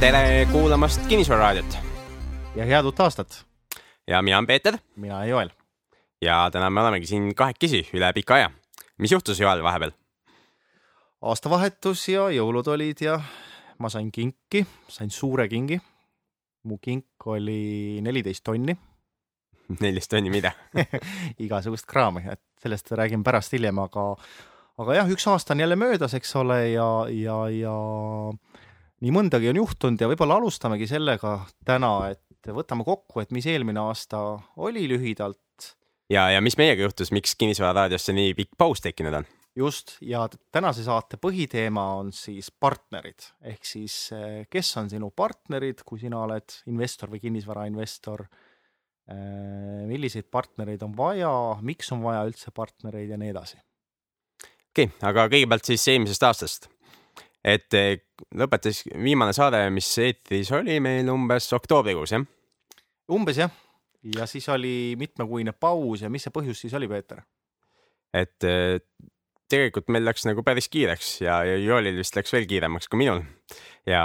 tere kuulamast Kinnisvararaadiot ja head uut aastat. ja mina olen Peeter. mina olen Joel. ja täna me olemegi siin kahekesi üle pika aja. mis juhtus Joel vahepeal? aastavahetus ja jõulud olid ja ma sain kinki, sain suure kingi. mu kink oli neliteist tonni neliteist tonni mida igasugust kraami, et sellest räägin pärast hiljem, aga aga jah, üks aasta on jälle möödas, eks ole, ja, ja, ja nii mõndagi on juhtunud ja võib-olla alustamegi sellega täna, et võtame kokku, et mis eelmine aasta oli lühidalt. ja, ja mis meiega juhtus, miks Kinnisvararaadiosse nii pikk paus tekkinud on? just, ja tänase saate põhiteema on siis partnerid, ehk siis kes on sinu partnerid, kui sina oled investor või kinnisvarainvestor. milliseid partnereid on vaja, miks on vaja üldse partnereid ja nii edasi okei okay,, aga kõigepealt siis eelmisest aastast. Et eh, lõpetas viimane saade, mis eetris oli meil umbes oktoobrikuus, jah? umbes jah, ja siis oli mitmekuine paus ja mis see põhjus siis oli, Peeter? et eh, tegelikult meil läks nagu päris kiireks ja, ja Joolil vist läks veel kiiremaks kui minul. ja,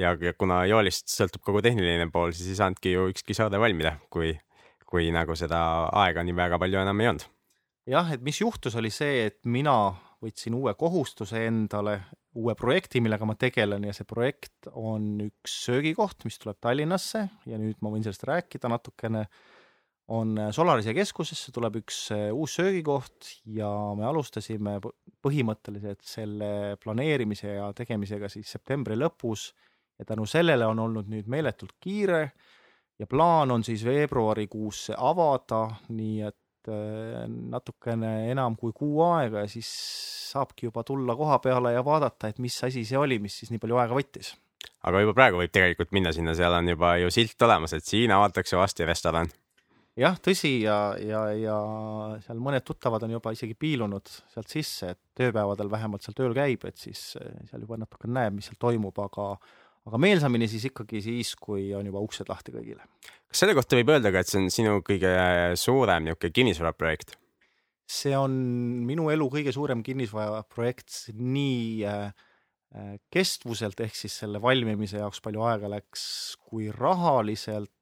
ja, ja kuna Joolist sõltub kogu tehniline pool, siis ei saanudki ju ükski saade valmida, kui, kui nagu seda aega nii väga palju enam ei olnud jah, et mis juhtus, oli see, et mina võtsin uue kohustuse endale, uue projekti, millega ma tegelen ja see projekt on üks söögikoht, mis tuleb Tallinnasse ja nüüd ma võin sellest rääkida natukene. on Solarise keskusesse tuleb üks eh, uus söögikoht ja me alustasime põhimõtteliselt selle planeerimise ja tegemisega siis septembri lõpus ja tänu sellele on olnud nüüd meeletult kiire ja plaan on siis veebruarikuus see avada, nii et Äh, natukene enam kui kuu aega ja siis saabki juba tulla koha peale ja vaadata, et mis asi see oli, mis siis nii palju aega võttis. aga juba praegu võib tegelikult minna sinna, seal on juba ju silt olemas, et siin avatakse varsti restoran. jah, tõsi ja, ja, ja seal mõned tuttavad on juba isegi piilunud sealt sisse, et tööpäevadel vähemalt seal tööl käib, et siis äh, seal juba natuke näeb, mis seal toimub, aga aga meelsamini siis ikkagi siis, kui on juba uksed lahti kõigile. kas selle kohta võib öelda ka, et see on sinu kõige suurem niisugune kinnisvaraprojekt? see on minu elu kõige suurem kinnisvaraprojekt nii äh, kestvuselt ehk siis selle valmimise jaoks palju aega läks, kui rahaliselt,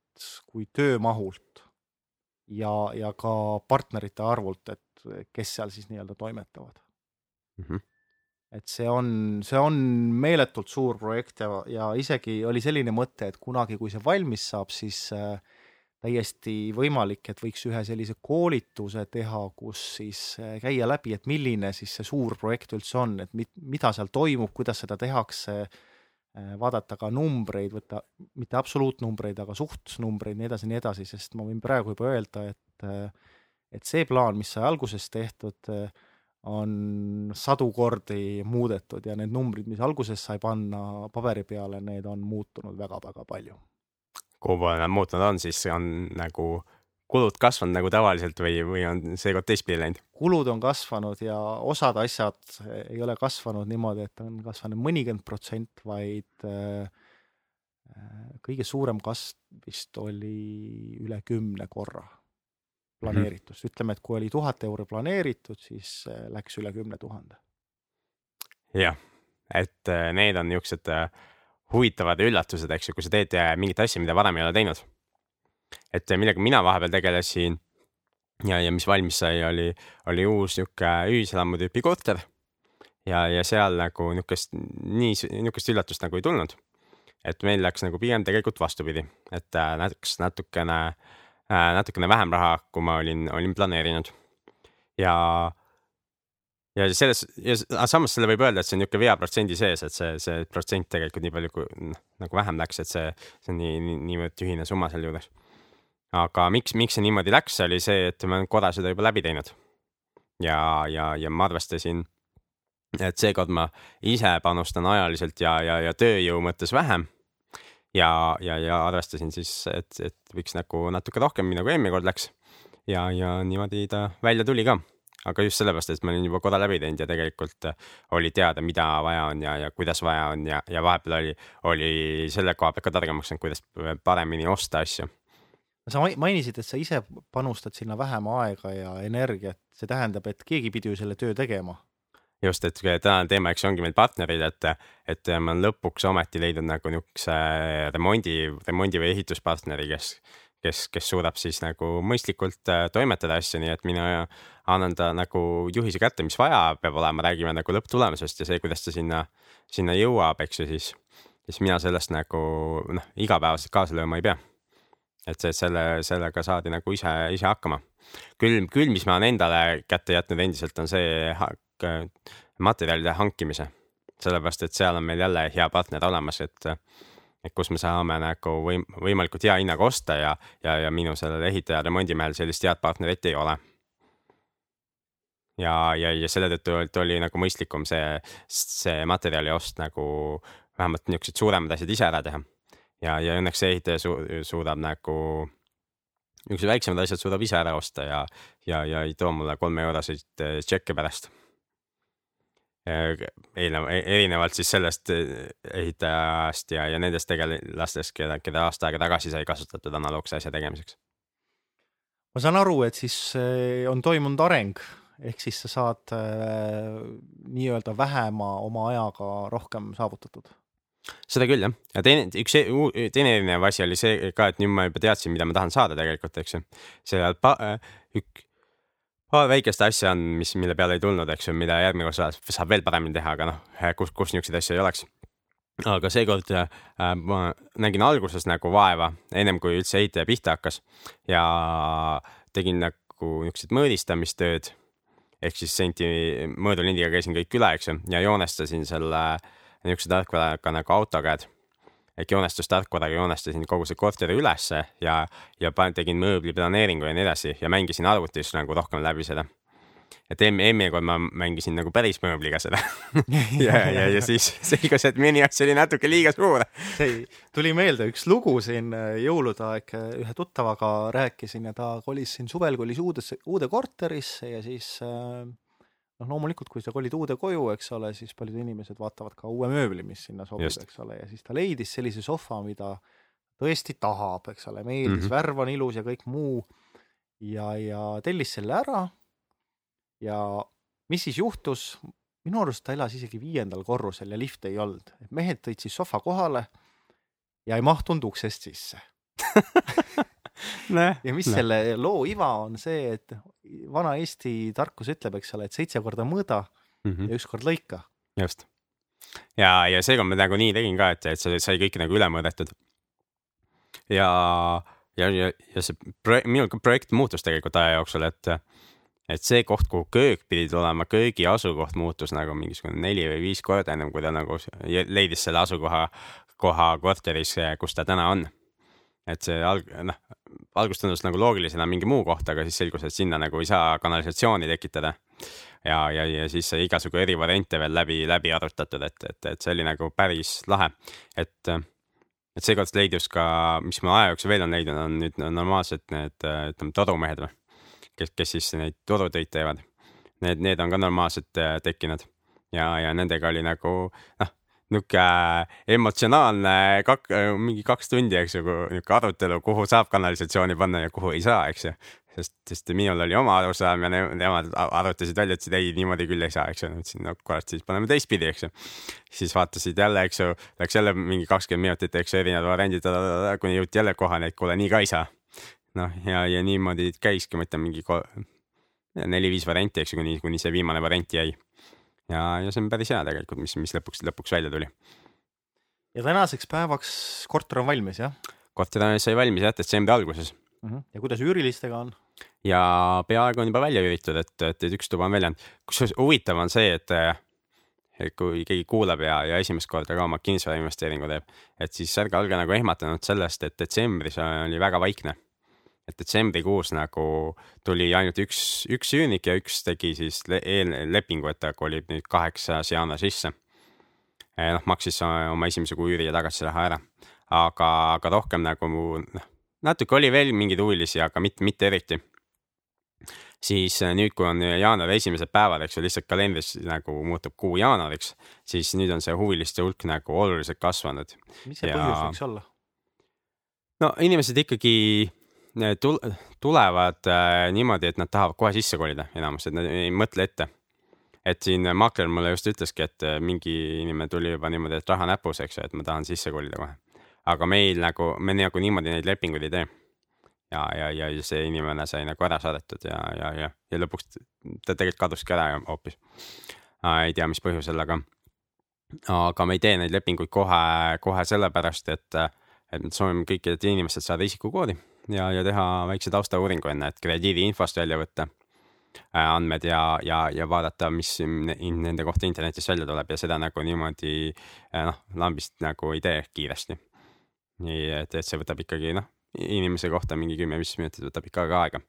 kui töömahult ja, ja ka partnerite arvult, et kes seal siis nii-öelda toimetavad mm. -hmm et see on, see on meeletult suur projekt ja, ja isegi oli selline mõte, et kunagi, kui see valmis saab, siis äh, täiesti võimalik, et võiks ühe sellise koolituse teha, kus siis äh, käia läbi, et milline siis see suur projekt üldse on, et mit, mida seal toimub, kuidas seda tehakse äh,, vaadata ka numbreid, võtta mitte absoluutnumbreid, aga suhtnumbreid, nii edasi, nii edasi, sest ma võin praegu juba öelda, et et see plaan, mis sai alguses tehtud äh,, on sadu kordi muudetud ja need numbrid, mis alguses sai panna paberi peale, need on muutunud väga-väga palju. kuhu poole nad muutunud on, siis on nagu kulud kasvanud nagu tavaliselt või, või on seekord teistpidi läinud? kulud on kasvanud ja osad asjad ei ole kasvanud niimoodi, et on kasvanud mõnikümmend protsent, vaid äh, kõige suurem kasv vist oli üle kümne korra planeeritust ütleme, et kui oli tuhat euri planeeritud, siis äh, läks üle kümne tuhande. jah, et äh, need on niisugused äh, huvitavad üllatused, eks ju, kui sa teed mingit asja, mida varem ei ole teinud. et millega mina vahepeal tegelesin ja, ja mis valmis sai, oli, oli uus niisugune ühiselamu tüüpi korter. ja, ja seal nagu niisugust, nii, niisugust üllatust nagu ei tulnud. et meil läks nagu pigem tegelikult vastupidi, et läks natukene Äh, natukene vähem raha, kui ma olin, olin planeerinud. ja, ja selles ja samas selle võib öelda, et see on niisugune veaprotsendi sees, et see, see protsent tegelikult nii palju kui noh, nagu vähem läks, et see, see on nii, nii, niivõrd tühine summa sealjuures. aga miks, miks see niimoodi läks, oli see, et ma olen korra seda juba läbi teinud. ja, ja, ja ma arvestasin, et seekord ma ise panustan ajaliselt ja, ja, ja tööjõu mõttes vähem ja, ja, ja arvestasin siis, et, et võiks nagu natuke rohkem, nagu eelmine kord läks. ja, ja niimoodi ta välja tuli ka. aga just sellepärast, et ma olin juba korra läbi teinud ja tegelikult oli teada, mida vaja on ja, ja kuidas vaja on ja, ja vahepeal oli, oli selle koha pealt ka targemaks saanud, kuidas paremini osta asju sa mainisid, et sa ise panustad sinna vähem aega ja energiat, see tähendab, et keegi pidi ju selle töö tegema just, et tänane teema, eks ongi meil partnerid, et, et ma olen lõpuks ometi leidnud nagu niisuguse remondi, remondi või ehituspartneri, kes, kes, kes suudab siis nagu mõistlikult äh, toimetada asju, nii et mina annan ta nagu juhise kätte, mis vaja peab olema, räägime nagu lõpptulemusest ja see, kuidas ta sinna, sinna jõuab, eks ju siis, siis mina sellest nagu noh, igapäevaselt kaasa lööma ei pea. et see, selle, sellega saadi nagu ise, ise hakkama küll, küll, mis ma olen endale kätte jätnud endiselt, on see materjalide hankimise. sellepärast, et seal on meil jälle hea partner olemas, et, et kus me saame nagu võim-, võimalikult hea hinnaga osta ja, ja, ja minu sellel ehitaja remondimehel sellist head partnerit ei ole. ja, ja, ja selle tõttu oli nagu mõistlikum see, see materjali ost nagu vähemalt niisugused suuremad asjad ise ära teha. ja, ja õnneks see ehitaja su suudab nagu niisugused väiksemad asjad suudab ise ära osta ja, ja, ja ei too mulle kolme euroseid eh, tšekke pärast. Eelnev, e-, erinevalt siis sellest eh, ehitajast ja, ja nendest tegelastest, keda, keda aasta aega tagasi sai kasutatud analoogse asja tegemiseks. ma saan aru, et siis eh, on toimunud areng, ehk siis sa saad äh, nii-öelda vähema oma ajaga rohkem saavutatud seda küll jah, ja teine, üks e-, teine erinev asi oli see ka, et nüüd ma juba teadsin, mida ma tahan saada tegelikult, eks ju. see pa, ük, paar väikest asja on, mis, mille peale ei tulnud, eks ju, mida järgmine kord saab veel paremini teha, aga noh, kus, kus niisuguseid asju ei oleks. aga seekord äh, ma nägin alguses nagu vaeva, ennem kui üldse ehitaja pihta hakkas ja tegin nagu niisugused mõõdistamistööd ehk siis senti, mõõdulindiga käisin kõik üle, eks ju, ja joonestasin selle niisuguse tarkvaraga nagu AutoCAD ehk joonestustarkvaraga joonestasin kogu see korteri ülesse ja, ja tegin mööbli planeeringu ja nii edasi ja mängisin arvutis nagu rohkem läbi seda. et eelmine kord ma mängisin nagu päris mööbliga seda ja, ja, ja siis selgus, et minu jaoks oli natuke liiga suur. tuli meelde üks lugu siin äh, jõulude aeg, äh, ühe tuttavaga rääkisin ja ta kolis siin suvel kolis uudesse, uude korterisse ja siis äh, noh, loomulikult, kui sa kolid uude koju, eks ole, siis paljud inimesed vaatavad ka uue mööbli, mis sinna sobib, eks ole, ja siis ta leidis sellise sohva, mida tõesti tahab, eks ole, meeldis mm, -hmm. värv on ilus ja kõik muu. ja, ja tellis selle ära. ja mis siis juhtus? minu arust ta elas isegi viiendal korrusel ja lifti ei olnud, et mehed tõid siis sohva kohale ja ei mahtunud uksest sisse ja mis ne. selle loo iva on see, et vana Eesti tarkus ütleb, eks ole, et seitse korda mõõda mm -hmm. ja üks kord lõika. just. ja, ja seekord ma nagu nii tegin ka, et, et see sai kõik nagu üle mõõdetud. ja, ja, ja, ja see projekt, minu projekt muutus tegelikult aja jooksul, et, et see koht, kuhu köök pidi tulema, köögi asukoht muutus nagu mingisugune neli või viis korda ennem kui ta nagu leidis selle asukoha, koha korteris, kus ta täna on et see alg-, noh, alguses tundus nagu loogilisena mingi muu koht, aga siis selgus, et sinna nagu ei saa kanalisatsiooni tekitada. ja, ja, ja siis sai igasugu eri variante veel läbi, läbi arutatud, et, et, et see oli nagu päris lahe, et, et seekord leidus ka, mis ma aja jooksul veel on leidnud, on nüüd normaalsed need, ütleme, torumehed või, kes, kes siis neid torutöid teevad. Need, need on ka normaalselt äh, tekkinud ja, ja nendega oli nagu noh nihuke emotsionaalne kak-, mingi kaks tundi, eks ju, nihuke arutelu, kuhu saab kanalisatsiooni panna ja kuhu ei saa, eks ju. sest, sest minul oli oma arusaam ja nemad arutasid välja, ütlesid ei, niimoodi küll ei saa, eks ju. ütlesin, no kurat, siis paneme teistpidi, eks ju. siis vaatasid jälle, eks ju, läks jälle mingi kakskümmend minutit, eks ju, erinevad variandid, kuni jõuti jälle kohani, et kuule, nii ka ei saa. noh, ja, ja niimoodi käiski, ma ütlen, mingi neli-viis varianti, eks ju, kuni, kuni see viimane variant jäi ja, ja see on päris hea tegelikult, mis, mis lõpuks, lõpuks välja tuli. ja tänaseks päevaks korter on valmis, jah? korter sai valmis jah, detsembri alguses mm. -hmm. ja kuidas üürilistega on? ja peaaegu on juba välja üüritud, et, et, et üks tuba on välja jäänud. kusjuures huvitav on see, et et kui keegi kuulab ja, ja esimest korda ka oma kinnisvara investeeringu teeb, et siis ärge olge nagu ehmatanud sellest, et detsembris oli väga vaikne et detsembrikuus nagu tuli ainult üks, üks üürnik ja üks tegi siis eellepingu, et ta kolib nüüd kaheksas jaanuar sisse. noh, maksis oma esimese kuu üüri ja tagatisraha ära, aga, aga rohkem nagu noh, natuke oli veel mingeid huvilisi, aga mitte, mitte eriti. siis nüüd, kui on jaanuari esimesed päevad, eks ju, lihtsalt kalendris nagu muutub kuu jaanuariks, siis nüüd on see huviliste hulk nagu oluliselt kasvanud. mis see ja... põhjus võiks olla? no inimesed ikkagi tulevad äh, niimoodi, et nad tahavad kohe sisse kolida enamus, et nad ei mõtle ette. et siin makler mulle just ütleski, et äh, mingi inimene tuli juba niimoodi, et raha näpus, eks ju, et ma tahan sisse kolida kohe. aga meil nagu, me nagu niimoodi neid lepinguid ei tee. ja, ja, ja see inimene sai nagu ära saadetud ja, ja, ja, ja lõpuks ta tegelikult kaduski ära hoopis. ei tea, mis põhjusel, aga, aga me ei tee neid lepinguid kohe, kohe sellepärast, et, et me soovime kõikidelt inimestelt saada isikukoodi ja, ja teha väikse taustauuringu enne, et krediidiinfost välja võtta Äh, andmed ja, ja, ja vaadata, mis nende kohta internetis välja tuleb ja seda nagu niimoodi äh, noh, lambist nagu ei tee kiiresti. nii et, et see võtab ikkagi noh, inimese kohta mingi kümme-viis minutit võtab ikka ka aega,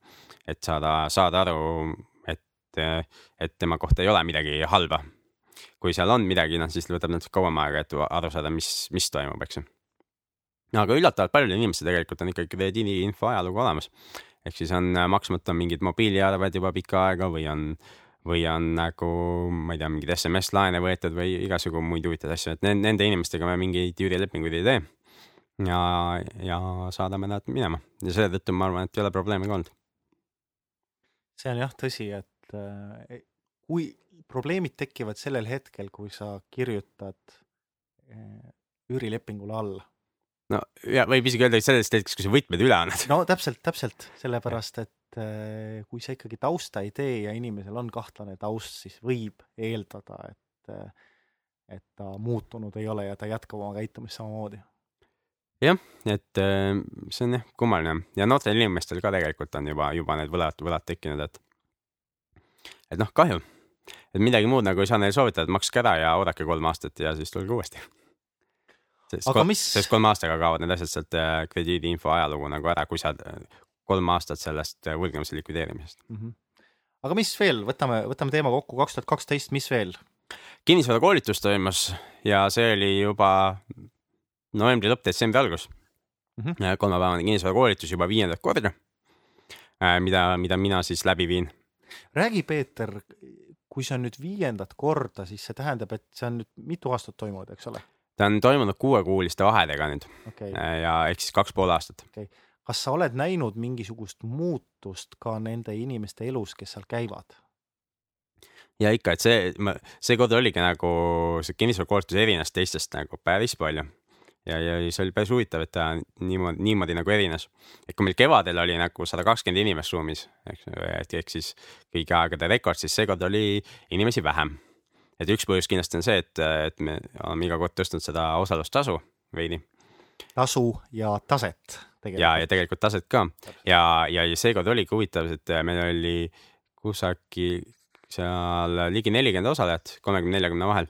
et saada, saada aru, et, et tema kohta ei ole midagi halba. kui seal on midagi, noh siis võtab natuke kauem aega, et aru saada, mis, mis toimub, eks ju aga üllatavalt paljudel inimestel tegelikult on ikkagi krediidiinfo ajalugu olemas ehk siis on äh, maksmata mingid mobiiliarved juba pikka aega või on, või on nagu, ma ei tea, mingeid SMS-laene võetud või igasugu muid huvitavaid asju, et nende inimestega me mingeid üürilepinguid ei tee. ja, ja saadame nad minema ja selle tõttu ma arvan, et ei ole probleeme ka olnud. see on jah tõsi, et äh, kui probleemid tekivad sellel hetkel, kui sa kirjutad äh, üürilepingule alla no ja võib isegi öelda, et sellest hetkest, kui sa võtmed üle annad. no täpselt, täpselt, sellepärast et äh, kui sa ikkagi tausta ei tee ja inimesel on kahtlane taust, siis võib eeldada, et, äh, et ta muutunud ei ole ja ta jätkab oma käitumist samamoodi. jah, et äh, see on jah kummaline ja noortel inimestel ka tegelikult on juba, juba need võlad, võlad tekkinud, et, et noh, kahju, et midagi muud nagu ei saa neile soovitada, et makske ära ja oodake kolm aastat ja siis tulge uuesti sest, aga mis? sest kolme aastaga kaovad need asjad sealt äh, krediidiinfo ajalugu nagu ära, kui sa äh, kolm aastat sellest äh, võlgnemise likvideerimisest mm. -hmm. aga mis veel, võtame, võtame teema kokku, kaks tuhat kaksteist, mis veel? kinnisvarakoolitus toimus ja see oli juba novembri lõpp, detsembri algus mm -hmm.. kolmepäevane kinnisvarakoolitus juba viiendat korda, mida, mida mina siis läbi viin. räägi, Peeter, kui see on nüüd viiendat korda, siis see tähendab, et see on nüüd mitu aastat toimunud, eks ole? Ta on toimunud kuuekuuliste vahedega nüüd okay. Äh, ja ehk siis kaks pool aastat okay.. kas sa oled näinud mingisugust muutust ka nende inimeste elus, kes seal käivad? ja ikka, et see, seekord oligi nagu see kinnisvarakoolitus erines teistest nagu päris palju ja, ja see oli päris huvitav, et ta niimoodi, niimoodi nagu erines. et kui meil kevadel oli nagu sada kakskümmend inimest ruumis, eks, ehk siis kõigi aegade rekord, siis seekord oli inimesi vähem et üks põhjus kindlasti on see, et, et me oleme iga kord tõstnud seda osalustasu veidi. tasu ja taset ja, ja tegelikult taset ka ja, ja, ja seekord oligi huvitav, et meil oli kusagil seal ligi nelikümmend osalejat, kolmekümne, neljakümne vahel.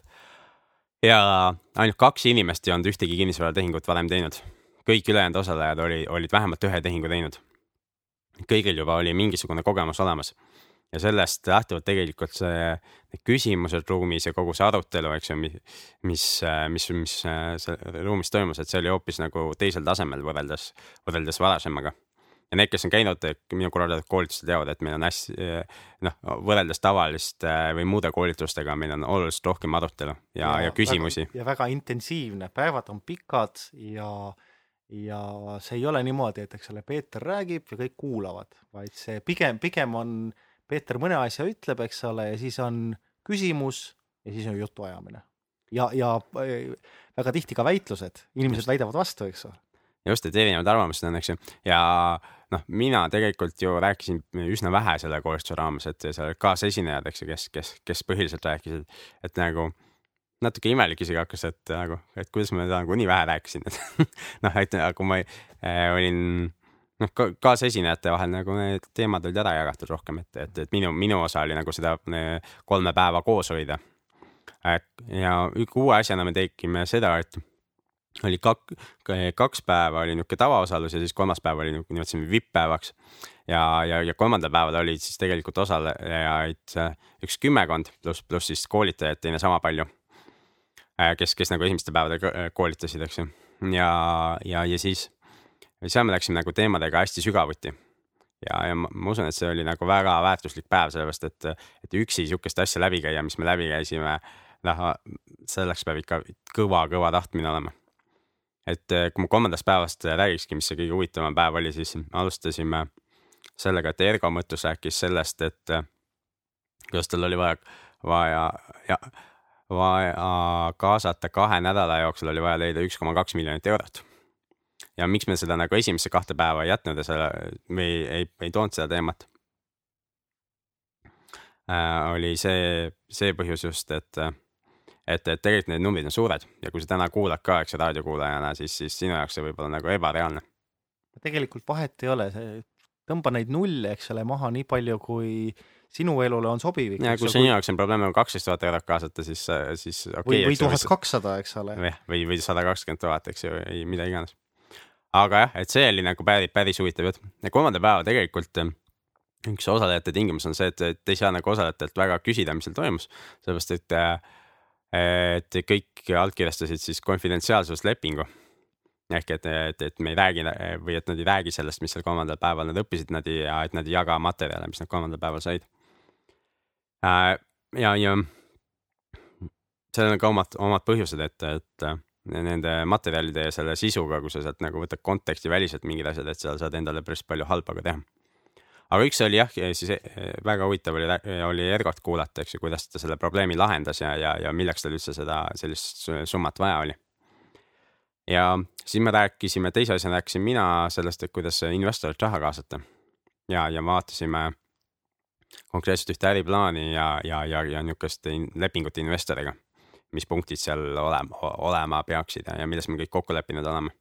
ja ainult kaks inimest ei olnud ühtegi kinnisvaratehingut varem teinud. kõik ülejäänud osalejad oli, olid vähemalt ühe tehingu teinud. kõigil juba oli mingisugune kogemus olemas ja sellest lähtuvalt tegelikult see, need küsimused ruumis ja kogu see arutelu, eks ju, mis, mis, mis, mis seal ruumis toimus, et see oli hoopis nagu teisel tasemel võrreldes, võrreldes varasemaga. ja need, kes on käinud minu korraldatud koolitustel teavad, et meil on hästi noh, võrreldes tavaliste või muude koolitustega, meil on oluliselt rohkem arutelu ja, ja, ja küsimusi. ja väga intensiivne, päevad on pikad ja ja see ei ole niimoodi, et eks ole, Peeter räägib ja kõik kuulavad, vaid see pigem, pigem on äh, Peeter mõne asja ütleb, eks ole, ja siis on küsimus ja siis on jutuajamine. ja, ja äh, väga tihti ka väitlused, inimesed just. väidavad vastu, eks ole. just, et erinevad arvamused on, eks ju, ja noh, mina tegelikult ju rääkisin üsna vähe selle koolituse raames, et seal kaasesinejad, eks ju, kes, kes, kes põhiliselt rääkisid, et nagu natuke imelik isegi hakkas, et nagu, et kuidas ma nagu nii vähe rääkisin, et noh, et kui ma äh, olin noh, kaasesinejate vahel nagu need teemad olid ära jagatud rohkem, et, et, et minu, minu osa oli nagu seda kolme päeva koos hoida. ja uue asjana me tegime seda, et oli kak, kaks päeva oli niisugune tavaosalus ja siis kolmas päev oli nimetasime vipp-päevaks. ja, ja, ja kolmandal päeval olid siis tegelikult osalejaid üks kümmekond pluss, pluss siis koolitajaid teine sama palju. kes, kes nagu esimestel päevadel koolitasid, eks ju, ja, ja, ja siis seal me läksime nagu teemadega hästi sügavuti. ja, ja ma, ma usun, et see oli nagu väga väärtuslik päev, sellepärast et, et üksi sihukest asja läbi käia, mis me läbi käisime, noh, selleks peab ikka kõva-kõva tahtmine olema. et eh, kui ma kolmandast päevast räägikski, mis see kõige huvitavam päev oli, siis alustasime sellega, et Ergo Mõttus rääkis sellest, et eh, kuidas tal oli vaja vaja ja vaja kaasata kahe nädala jooksul oli vaja leida üks koma kaks miljonit eurot. Ja miks me seda nagu esimesse kahte päeva ei jätnud ja selle, me ei, ei, ei toonud seda teemat äh,. oli see, see põhjus just, et, et, et tegelikult need numbrid on suured ja kui sa täna kuulad ka, eks raadiokuulajana, siis, siis sinu jaoks see võib olla nagu ebareaalne. tegelikult vahet ei ole, see tõmba neid nulle, eks ole, maha nii palju, kui sinu elule on sobiv. ja kui sinu jaoks on probleem nagu kaksteist tuhat eurot kaasata, siis, siis okei okay,. või, tuhat kakssada, eks ole. või, või sada kakskümmend tuhat, eks ju, või mida iganes. Aga jah, et see oli nagu päris, päris huvitav jutt. ja kolmanda päeva tegelikult eh, üks osalejate tingimus on see, et, et ei saa nagu osalejatelt väga küsida, mis seal toimus, sellepärast et, eh, et kõik allkirjastasid siis konfidentsiaalsuslepingu ehk et, et, et me ei räägi või et nad ei räägi sellest, mis seal kolmandal päeval nad õppisid, nad ei, et nad ei jaga materjale, mis nad kolmandal päeval said. Äh, ja, ja sellel on ka omad, omad põhjused, et, et nende materjalide ja selle sisuga, kui sa sealt nagu võtad konteksti väliselt mingid asjad, et seal saad endale päris palju halba ka teha. aga üks oli jah, siis eh, väga huvitav oli, oli Ergot kuulata, eks ju, kuidas ta selle probleemi lahendas ja, ja, ja milleks tal üldse seda sellist summat vaja oli ja siis me rääkisime, teise asjana rääkisin mina sellest, et kuidas investorit raha kaasata. ja, ja vaatasime konkreetselt ühte äriplaani ja, ja, ja, ja niisugust lepingut investoriga. Mis punktid seal olema, olema peaksid ja, milles me kõik kokku leppinud oleme.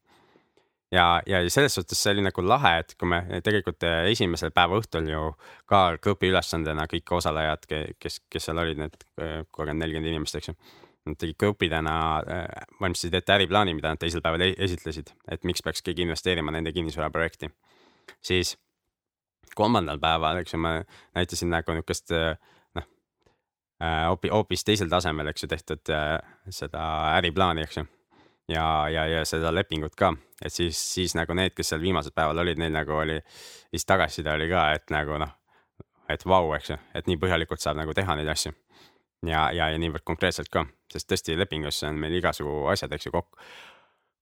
ja, ja selles suhtes see oli nagu lahe, et kui me tegelikult esimesel päeva õhtul ju ka grupi ülesandena kõik osalejad, kes, kes seal olid, need kolmkümmend, nelikümmend inimest, eks ju Nad tegid grupidena, äh, valmistasid ette äriplaani, mida nad teisel päeval esitlesid, et miks peaks keegi investeerima nende kinnisvaraprojekti. siis kolmandal päeval, eks ju, ma näitasin nagu noh, äh, hoopis, hoopis teisel tasemel, eks ju, tehtud seda äriplaani, eks ju. ja, ja, ja seda lepingut ka, et siis, siis nagu need, kes seal viimasel päeval olid, neil nagu oli, siis tagasiside oli ka, et nagu noh, et vau, eks ju, et nii põhjalikult saab nagu teha neid asju. Ja, ja, ja niivõrd konkreetselt ka, sest tõesti lepingus on meil igasugu asjad, eks ju, kokku,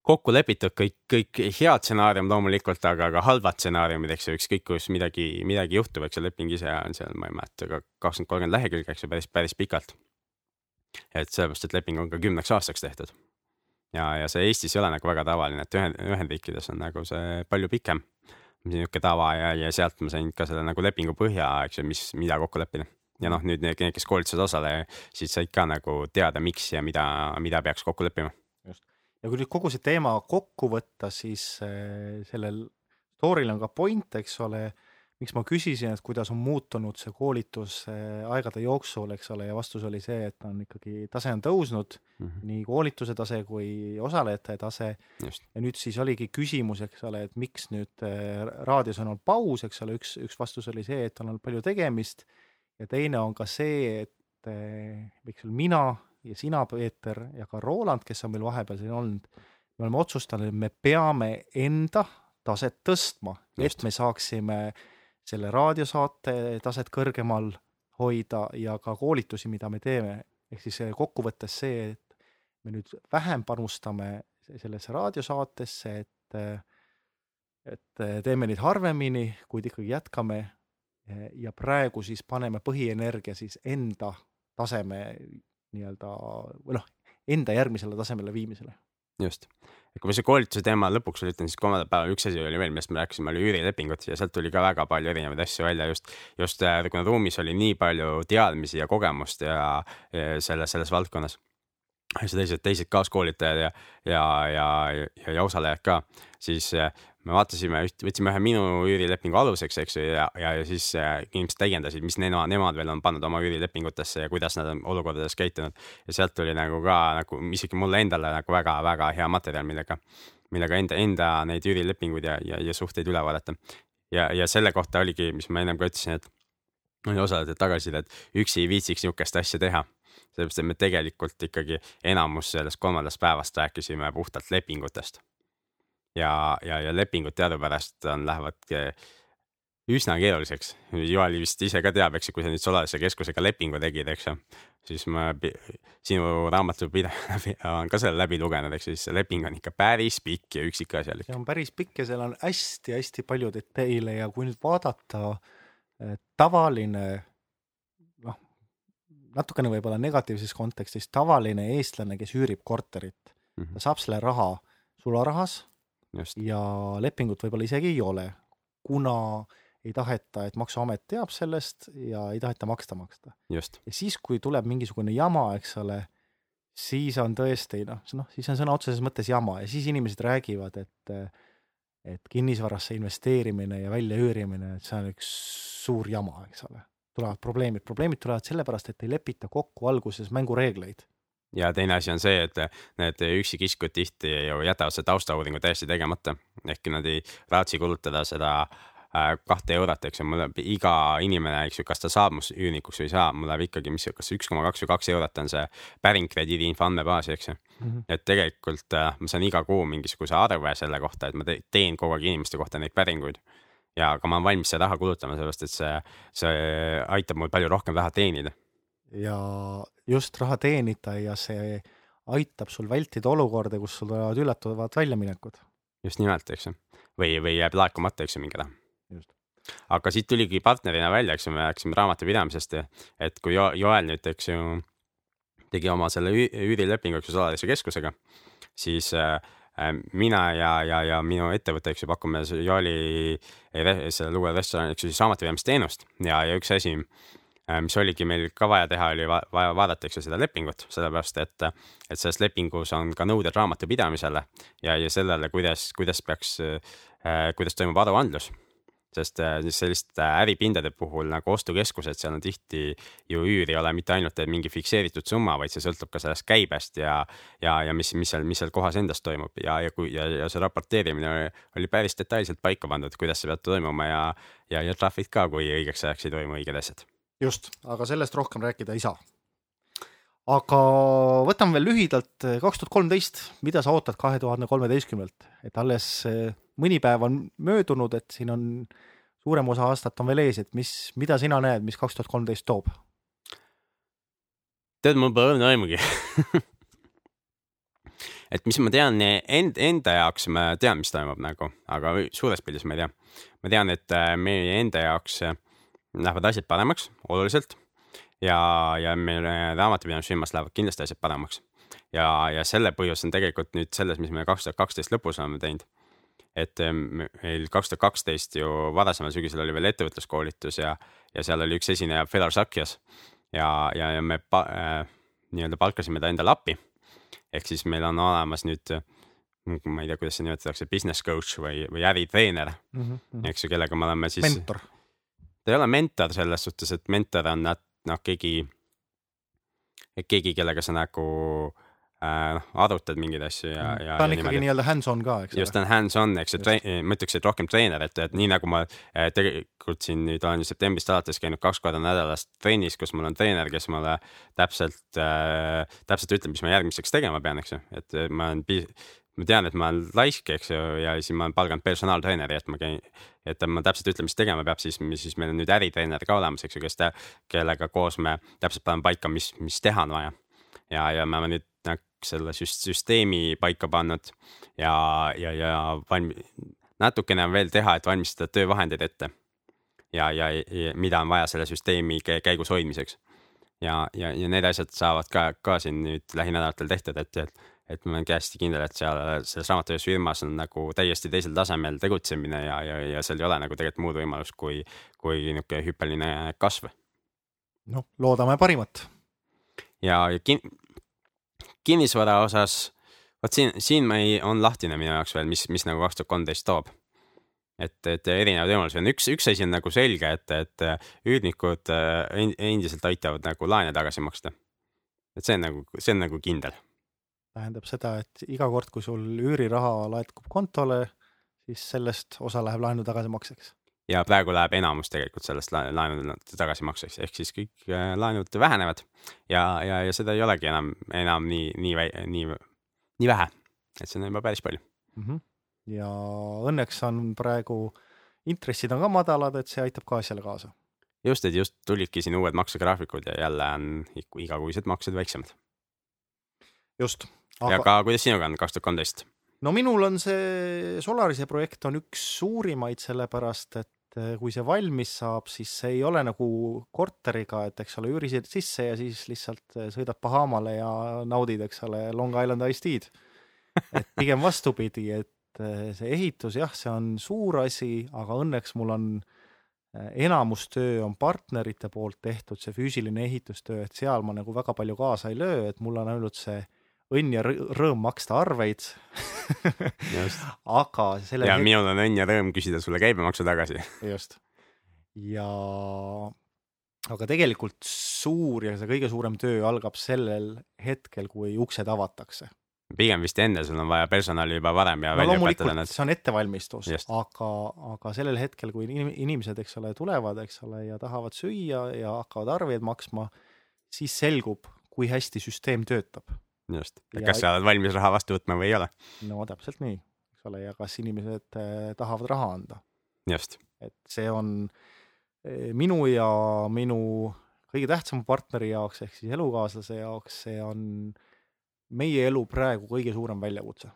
kokku lepitud kõik, kõik head stsenaarium loomulikult, aga ka halvad stsenaariumid, eks ju, ükskõik kus midagi, midagi juhtub, eks ju, leping ise on seal, ma ei mäleta, ka kakskümmend, kolmkümmend lehekülge, eks ju, päris, päris pikalt. et sellepärast, et leping on ka kümneks aastaks tehtud. ja, ja see Eestis ei ole nagu väga tavaline, et Ühend, Ühendriikides on nagu see palju pikem niisugune tava ja, ja sealt ma sain ka selle nagu lepingu põhja, eks ju, mis, mida kokku leppida ja noh, nüüd need, kes koolitused osalesid, said ka nagu teada, miks ja mida, mida peaks kokku leppima. Ja kui nüüd kogu see teema kokku võtta, siis äh, sellel story'l on ka point, eks ole, miks ma küsisin, et kuidas on muutunud see koolitus äh, aegade jooksul, eks ole, ja vastus oli see, et on ikkagi, tase on tõusnud mm, -hmm. nii koolituse tase kui osalejate tase. ja nüüd siis oligi küsimus, eks ole, et miks nüüd äh, raadios on olnud paus, eks ole, üks, üks vastus oli see, et on olnud palju tegemist ja teine on ka see, et ole, mina ja sina, Peeter, ja ka Roland, kes on meil vahepeal siin olnud, me oleme otsustanud, et me peame enda taset tõstma, et me saaksime selle raadiosaate taset kõrgemal hoida ja ka koolitusi, mida me teeme, ehk siis kokkuvõttes see, et me nüüd vähem panustame sellesse raadiosaatesse, et et teeme neid harvemini, kuid ikkagi jätkame ja praegu siis paneme põhienergia siis enda taseme nii-öelda või noh, enda järgmisele tasemele viimisele. just, et kui ma selle koolituse teema lõpuks ütlen, siis kolmandal päeval üks asi oli veel, millest me rääkisime, oli üürilepingud ja sealt tuli ka väga palju erinevaid asju välja just, just äh, kuna ruumis oli nii palju teadmisi ja kogemust ja, ja selles, selles valdkonnas. Ja teised, teised kaaskoolitajad ja, ja, ja, ja, ja osalejad ka, siis äh, me vaatasime, võtsime ühe minu üürilepingu aluseks, eks ju, ja, ja, ja siis äh, inimesed täiendasid, mis nemad, nemad veel on pannud oma üürilepingutesse ja kuidas nad on olukordades käitunud. ja sealt tuli nagu ka nagu isegi mulle endale nagu väga-väga hea materjal, millega, millega enda, enda neid üürilepinguid ja, ja, ja suhteid üle vaadata. ja, ja selle kohta oligi, mis ma ennem ka ütlesin, et oli osalejate tagasiside, et üksi ei viitsiks niisugust asja teha sellepärast, et me tegelikult ikkagi enamus sellest kolmandast päevast rääkisime puhtalt lepingutest ja, ja, ja lepingud teadupärast on, lähevad üsna keeruliseks. Joel vist ise ka teab, eks ju, kui sa nüüd Solalise keskusega lepingu tegid, eks ju, siis ma sinu raamatupidaja on ka selle läbi lugenud, ju, siis see leping on ikka päris pikk ja üksikasjalik. see on päris pikk ja seal on hästi-hästi palju detaile ja kui nüüd vaadata eh, tavaline noh, natukene võib-olla negatiivses kontekstis, tavaline eestlane, kes üürib korterit mm, -hmm. ta saab selle raha sularahas just, ja lepingut võib-olla isegi ei ole, kuna ei taheta, et Maksuamet teab sellest ja ei taheta maksta maksta. ja siis, kui tuleb mingisugune jama, eks ole, siis on tõesti noh, noh siis on sõna otseses mõttes jama ja siis inimesed räägivad, et et kinnisvarasse investeerimine ja väljaüürimine, et see on üks suur jama, eks ole. tulevad probleemid, probleemid tulevad sellepärast, et ei lepita kokku alguses mängureegleid. Ja teine asi on see, et need üksikisikud tihti ju jätavad selle taustauuringu täiesti tegemata, ehkki nad ei raatsi kulutada seda äh, kahte eurot, eks ju, mul läheb iga inimene, eks ju, kas ta saab must üürnikuks või ei saa, mul läheb ikkagi, mis, kas üks koma kaks või kaks eurot on see päring krediidiinfo andmebaasi, eks ju. et tegelikult äh, ma saan iga kuu mingisuguse arve selle kohta, et ma te teen kogu aeg inimeste kohta neid päringuid. ja aga ma olen valmis seda raha kulutama, sellepärast et see, see aitab mul palju rohkem raha teenida. Ja just raha teenida ja see aitab sul vältida olukorda, kus sul tulevad üllatavad väljaminekud. just nimelt, eks ju, või, või jääb laekumata, eks ju, mingi raha Just.. aga siit tuligi partnerina välja, eks ju, me rääkisime raamatupidamisest, et kui Jo- Joel nüüd, eks ju, tegi oma selle üü- üürilepingu, eks ju, Solalise keskusega, siis äh, mina ja, ja, ja minu ettevõte, eks ju, pakume Joeli sellele uuele restoranile, eks ju, siis raamatupidamisteenust ja, ja üks asi, mis oligi meil ka vaja teha, oli va vaja vaadata, eks ju, seda lepingut, sellepärast et, et selles lepingus on ka nõuded raamatupidamisele ja, ja sellele, kuidas, kuidas peaks äh,, kuidas toimub aruandlus. sest äh, selliste äripindade puhul nagu ostukeskused, seal on tihti ju üür ei ole mitte ainult mingi fikseeritud summa, vaid see sõltub ka sellest käibest ja, ja, ja mis, mis seal, mis seal kohas endas toimub ja, ja kui ja, ja see raporteerimine oli, oli päris detailselt paika pandud, kuidas see peab toimuma ja, ja, ja trahvid ka, kui õigeks ajaks ei toimu õiged asjad. just, aga sellest rohkem rääkida ei saa. aga võtame veel lühidalt kaks tuhat kolmteist, mida sa ootad kahe tuhande kolmeteistkümnelt, et alles eh, mõni päev on möödunud, et siin on suurem osa aastat on veel ees, et mis, mida sina näed, mis kaks tuhat kolmteist toob? tead, mul pole õrna aimugi. et mis ma tean end, enda jaoks, ma tean, mis toimub nagu, aga suures pildis ma ei tea. ma tean, et äh, meie enda jaoks äh, lähevad asjad paremaks oluliselt ja, ja meil raamatupidamisfirmas lähevad kindlasti asjad paremaks. ja, ja selle põhjus on tegelikult nüüd selles, mis me kaks tuhat kaksteist lõpus oleme teinud. et äh, meil kaks tuhat kaksteist ju varasemal sügisel oli veel ettevõtluskoolitus ja, ja seal oli üks esineja Fedor Sakjas ja, ja, ja me pa, äh, nii-öelda palkasime ta endale appi. ehk siis meil on olemas nüüd, ma ei tea, kuidas seda nimetatakse, business coach või, või äritreener, eks ju, kellega me oleme siis, mentor, ta ei ole mentor selles suhtes, et mentor on noh, keegi, keegi, kellega sa nagu äh, noh, arutad mingeid asju ja, ja. ta on ikkagi nii-öelda hands-on ka, eks just, ta on hands-on, eks ju, ma ütleks, et rohkem treener, et, et nii nagu ma eh, tegelikult siin nüüd olen septembrist alates käinud kaks korda nädalas trennis, kus mul on treener, kes mulle täpselt äh,, täpselt ütleb, mis ma järgmiseks tegema pean, eks ju, et ma olen pi- ma tean, et ma olen laisk, eks ju, ja siis ma olen palganud personaaltreeneri, et ma käin, et ma täpselt ütleb, mis tegema peab, siis, siis meil on nüüd äritreener ka olemas, eks ju, kes kellega koos me täpselt paneme paika, mis, mis teha on vaja. ja, ja me oleme nüüd selle süst- süsteemi paika pannud ja, ja, ja valmi-, natukene on veel teha, et valmistada töövahendeid ette. ja, ja, ja mida on vaja selle süsteemi kä- käigus hoidmiseks. ja, ja, ja need asjad saavad ka, ka siin nüüd lähinädalatel tehtud, et, et, et ma olen hästi kindel, et seal selles raamatupidamisfirmas on nagu täiesti teisel tasemel tegutsemine ja, ja, ja seal ei ole nagu tegelikult muud võimalust kui, kui niisugune hüppeline kasv noh, loodame parimat. ja, ja kin-, kinnisvara osas, vot siin, siin ma ei, on lahtine minu jaoks veel, mis, mis nagu kaks tuhat kolmteist toob. et, et erinevaid võimalusi on, üks, üks asi on nagu selge, et, et üürnikud äh, en- endiselt aitavad nagu laene tagasi maksta. et see on nagu, see on nagu kindel. Tähendab seda, et iga kord, kui sul üüriraha laekub kontole, siis sellest osa läheb laenu tagasimakseks. ja praegu läheb enamus tegelikult sellest la- laenude tagasimakseks, ehk siis kõik äh, laenud vähenevad ja, ja, ja seda ei olegi enam, enam nii, nii, nii, nii vähe. et see on juba päris palju. mm. -hmm. ja õnneks on praegu intressid on ka madalad, et see aitab ka asjale kaasa. just, et just tulidki siin uued maksegraafikud ja jälle on igakuised maksed väiksemad. just. Aga ka kuidas sinuga on kaks tuhat kolmteist? no minul on see Solarise projekt on üks suurimaid, sellepärast et äh, kui see valmis saab, siis see ei ole nagu korteriga, et eks ole, üürisid sisse ja siis lihtsalt äh, sõidad Bahamale ja naudid, eks ole, Long Island Iced Tea'd. et pigem vastupidi, et äh, see ehitus jah, see on suur asi, aga õnneks mul on enamus töö on partnerite poolt tehtud, see füüsiline ehitustöö, et seal ma nagu väga palju kaasa ei löö, et mul on ainult see õnn ja rõõm maksta arveid aga selle ja hetk... minul on õnn ja rõõm küsida sulle käibemaksu tagasi. just. ja aga tegelikult suur ja see kõige suurem töö algab sellel hetkel, kui uksed avatakse. pigem vist enne sul on vaja personali juba varem ja no, välja õpetada nad. see on ettevalmistus, aga, aga sellel hetkel, kui inimesed, eks ole, tulevad, eks ole, ja tahavad süüa ja hakkavad arveid maksma, siis selgub, kui hästi süsteem töötab just, et kas sa oled valmis raha vastu võtma või ei ole. no täpselt nii, eks ole, ja kas inimesed eh, tahavad raha anda. just. et see on eh, minu ja minu kõige tähtsama partneri jaoks ehk siis elukaaslase jaoks, see on meie elu praegu kõige suurem väljakutse.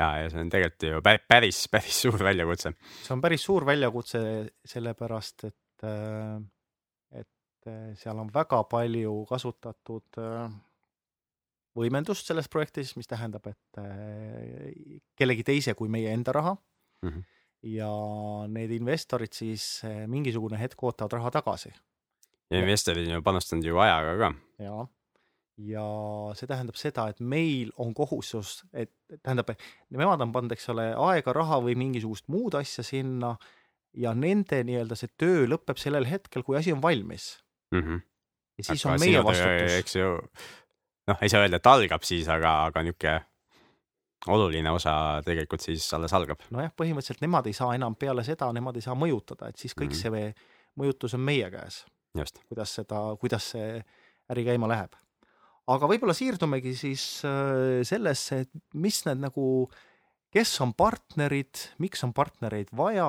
ja, ja see on tegelikult ju päris, päris suur väljakutse. see on päris suur väljakutse, sellepärast et äh, seal on väga palju kasutatud eh, võimendust selles projektis, mis tähendab, et eh, kellegi teise kui meie enda raha mm. -hmm. ja need investorid siis mingisugune hetk ootavad raha tagasi. ja investorid on ju panustanud ju ajaga ka. jaa, ja see tähendab seda, et meil on kohustus, et tähendab, nemad on pannud, eks ole, aega, raha või mingisugust muud asja sinna ja nende nii-öelda see töö lõpeb sellel hetkel, kui asi on valmis mm. -hmm. ja siis aga on meie vastutus. eks ju, noh, ei saa öelda, et algab siis, aga, aga niisugune oluline osa tegelikult siis alles algab. nojah, põhimõtteliselt nemad ei saa enam peale seda, nemad ei saa mõjutada, et siis kõik mm -hmm. see mõjutus on meie käes. kuidas seda, kuidas see äri käima läheb. aga võib-olla siirdumegi siis äh, sellesse, et mis need nagu, kes on partnerid, miks on partnereid vaja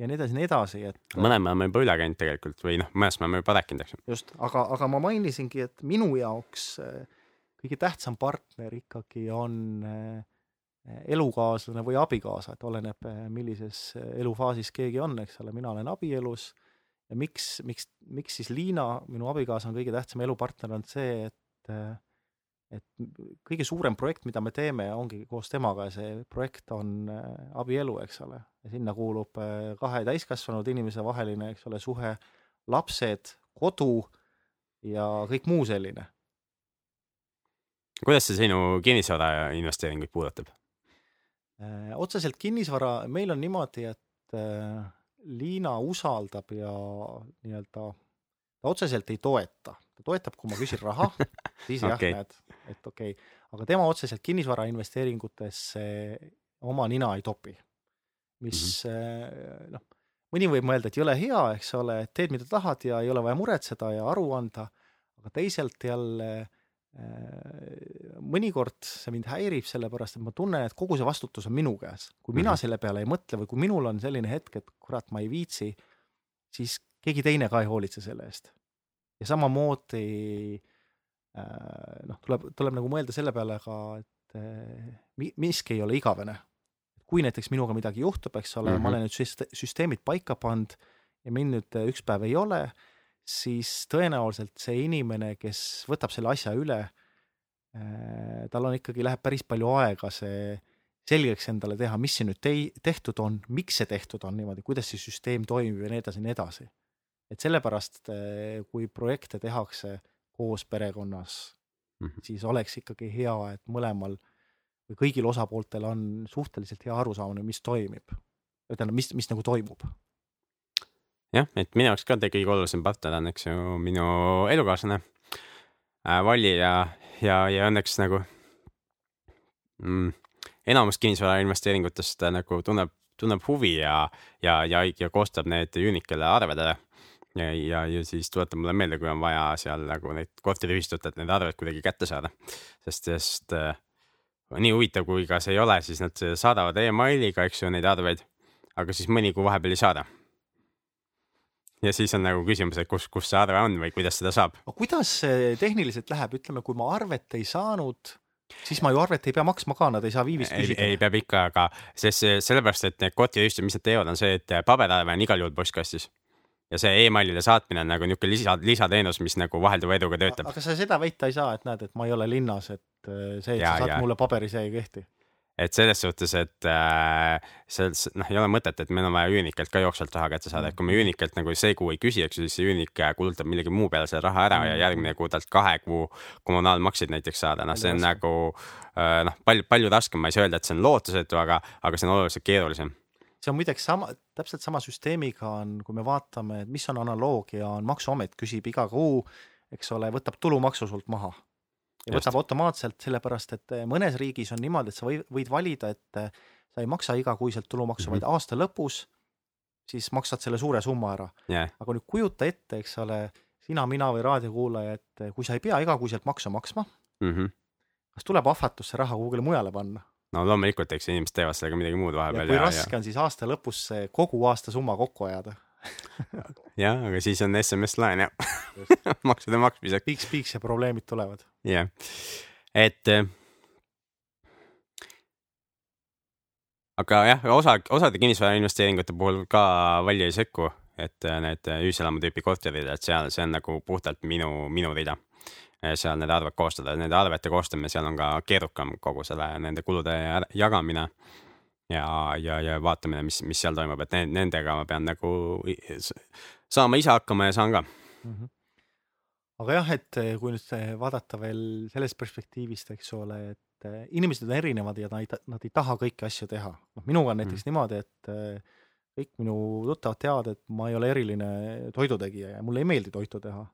ja nii edasi, nii edasi, et. mõne me oleme juba üle käinud tegelikult või noh, mõnest me oleme juba rääkinud, eks ju. just, aga, aga ma mainisingi, et minu jaoks äh, kõige tähtsam partner ikkagi on äh, elukaaslane või abikaasa, et oleneb, äh, millises elufaasis keegi on, eks ole, mina olen abielus ja miks, miks, miks siis Liina, minu abikaasa, on kõige tähtsam elupartner, on see, et et kõige suurem projekt, mida me teeme, ongi koos temaga see projekt on äh, abielu, eks ole. ja sinna kuulub äh, kahe täiskasvanud inimese vaheline, eks ole, suhe, lapsed, kodu ja kõik muu selline. kuidas see sinu kinnisvara investeeringuid puudutab? Äh, otseselt kinnisvara, meil on niimoodi, et Liina usaldab ja nii-öelda ta otseselt ei toeta, ta toetab, kui ma küsin raha, siis jah okay., näed, et okei okay., aga tema otseselt kinnisvara investeeringutesse oma nina ei topi. mis mm -hmm. noh, mõni võib mõelda, et jõle hea, eks ole, et teed, mida tahad ja ei ole vaja muretseda ja aru anda, aga teisalt jälle äh, mõnikord see mind häirib, sellepärast et ma tunnen, et kogu see vastutus on minu käes. kui mina mm -hmm. selle peale ei mõtle või kui minul on selline hetk, et kurat, ma ei viitsi, siis keegi teine ka ei hoolitse selle eest. ja samamoodi noh, tuleb, tuleb nagu mõelda selle peale ka, et äh, miski ei ole igavene. kui näiteks minuga midagi juhtub, eks ole mm, -hmm. ma olen nüüd süsteemid paika pannud ja mind nüüd äh, üks päev ei ole, siis tõenäoliselt see inimene, kes võtab selle asja üle, tal on ikkagi, läheb päris palju aega see selgeks endale teha, mis siin nüüd tei-, tehtud on, miks see tehtud on niimoodi, kuidas see süsteem toimib ja nii edasi ja nii edasi et sellepärast, kui projekte tehakse koos perekonnas mm, -hmm. siis oleks ikkagi hea, et mõlemal või kõigil osapooltel on suhteliselt hea arusaamine, mis toimib. tähendab, mis, mis nagu toimub. jah, et minu jaoks ka kõige olulisem partner on, eks ju, minu elukaaslane äh, Valli ja, ja, ja õnneks nagu mm, enamus kinnisvara investeeringutest äh, nagu tunneb, tunneb huvi ja, ja, ja, ja koostab need Unicale arvedele ja, ja, ja siis tuletab mulle meelde, kui on vaja seal nagu neid korteriühistut, et need arved kuidagi kätte saada. sest, sest äh, nii huvitav, kui ka see ei ole, siis nad saadavad emailiga, eks ju, neid arveid, aga siis mõni kuu vahepeal ei saada. ja siis on nagu küsimus, et kus, kus see arve on või kuidas seda saab. aga kuidas see tehniliselt läheb, ütleme, kui ma arvet ei saanud, siis ma ju arvet ei pea maksma ka, nad ei saa viivist ei, küsida. ei peab ikka, aga sest sellepärast, et need korteriühistud, mis nad teevad, on see, et paberarve on igal juhul postkastis. Ja see emailile saatmine on nagu niisugune lisa, lisateenus, mis nagu vahelduva eduga töötab. aga sa seda väita ei saa, et näed, et ma ei ole linnas, et äh, see, et Ja, sa saad ja. mulle paberi, see ei kehti. et selles suhtes, et äh, see, noh, ei ole mõtet, et meil on vaja Unicalt ka jooksvalt raha kätte saada, et kui me Unicalt nagu see kuu ei küsi, eks ju, siis see Unic äh, kulutab millegi muu peale selle raha ära ja järgmine kuu talt kahe kuu kommunaalmakseid näiteks saada, noh, see on nagu äh, noh, palju, palju raskem, ma ei saa öelda, et see on lootusetu, aga, aga see on oluliselt keerulisem. See on muideks sama, täpselt sama süsteemiga on, kui me vaatame, et mis on analoogia, on Maksuamet küsib iga kuu, eks ole, võtab tulumaksu sult maha. ja Just. võtab automaatselt, sellepärast et eh, mõnes riigis on niimoodi, et sa või, võid valida, et eh, sa ei maksa igakuiselt tulumaksu mm, Mhm. -hmm. vaid aasta lõpus siis maksad selle suure summa ära. jah, aga nüüd kujuta ette, eks ole, sina, mina või raadiokuulaja, et eh, kui sa ei pea igakuiselt maksu maksma, mhm. kas tuleb ahvatlus see raha kuhugile mujale panna? No loomulikult, eks inimesed teevad sellega midagi muud ja vahepeal kui ja, raske on siis aasta lõpus see kogu aasta summa kokku ajada? ja, jah, aga siis on SMS-laen ja maksude maksmiseks. piiks-piiks ja probleemid tulevad. jah, et äh, aga jah, osa, osade kinnisvarainvesteeringute puhul ka valija ei sekku, et äh, need ühiselamu tüüpi korterid, et seal, see on nagu puhtalt minu, minu rida. Seal need arved koostada, nende arvete koostamine, seal on ka keerukam kogu selle, nende kulude jagamine ja, ja, ja vaatamine, mis, mis seal toimub, et need, nendega ma pean nagu saama ise hakkama ja saan ka. mm. -hmm. aga jah, et eh, kui nüüd eh, vaadata veel sellest perspektiivist, eks ole, et eh, inimesed on erinevad ja nad ei, nad ei taha kõiki asju teha. noh, minuga on näiteks mm. niimoodi, et kõik minu tuttavad teavad, et ma ei ole eriline toidutegija ja mulle ei meeldi toitu teha.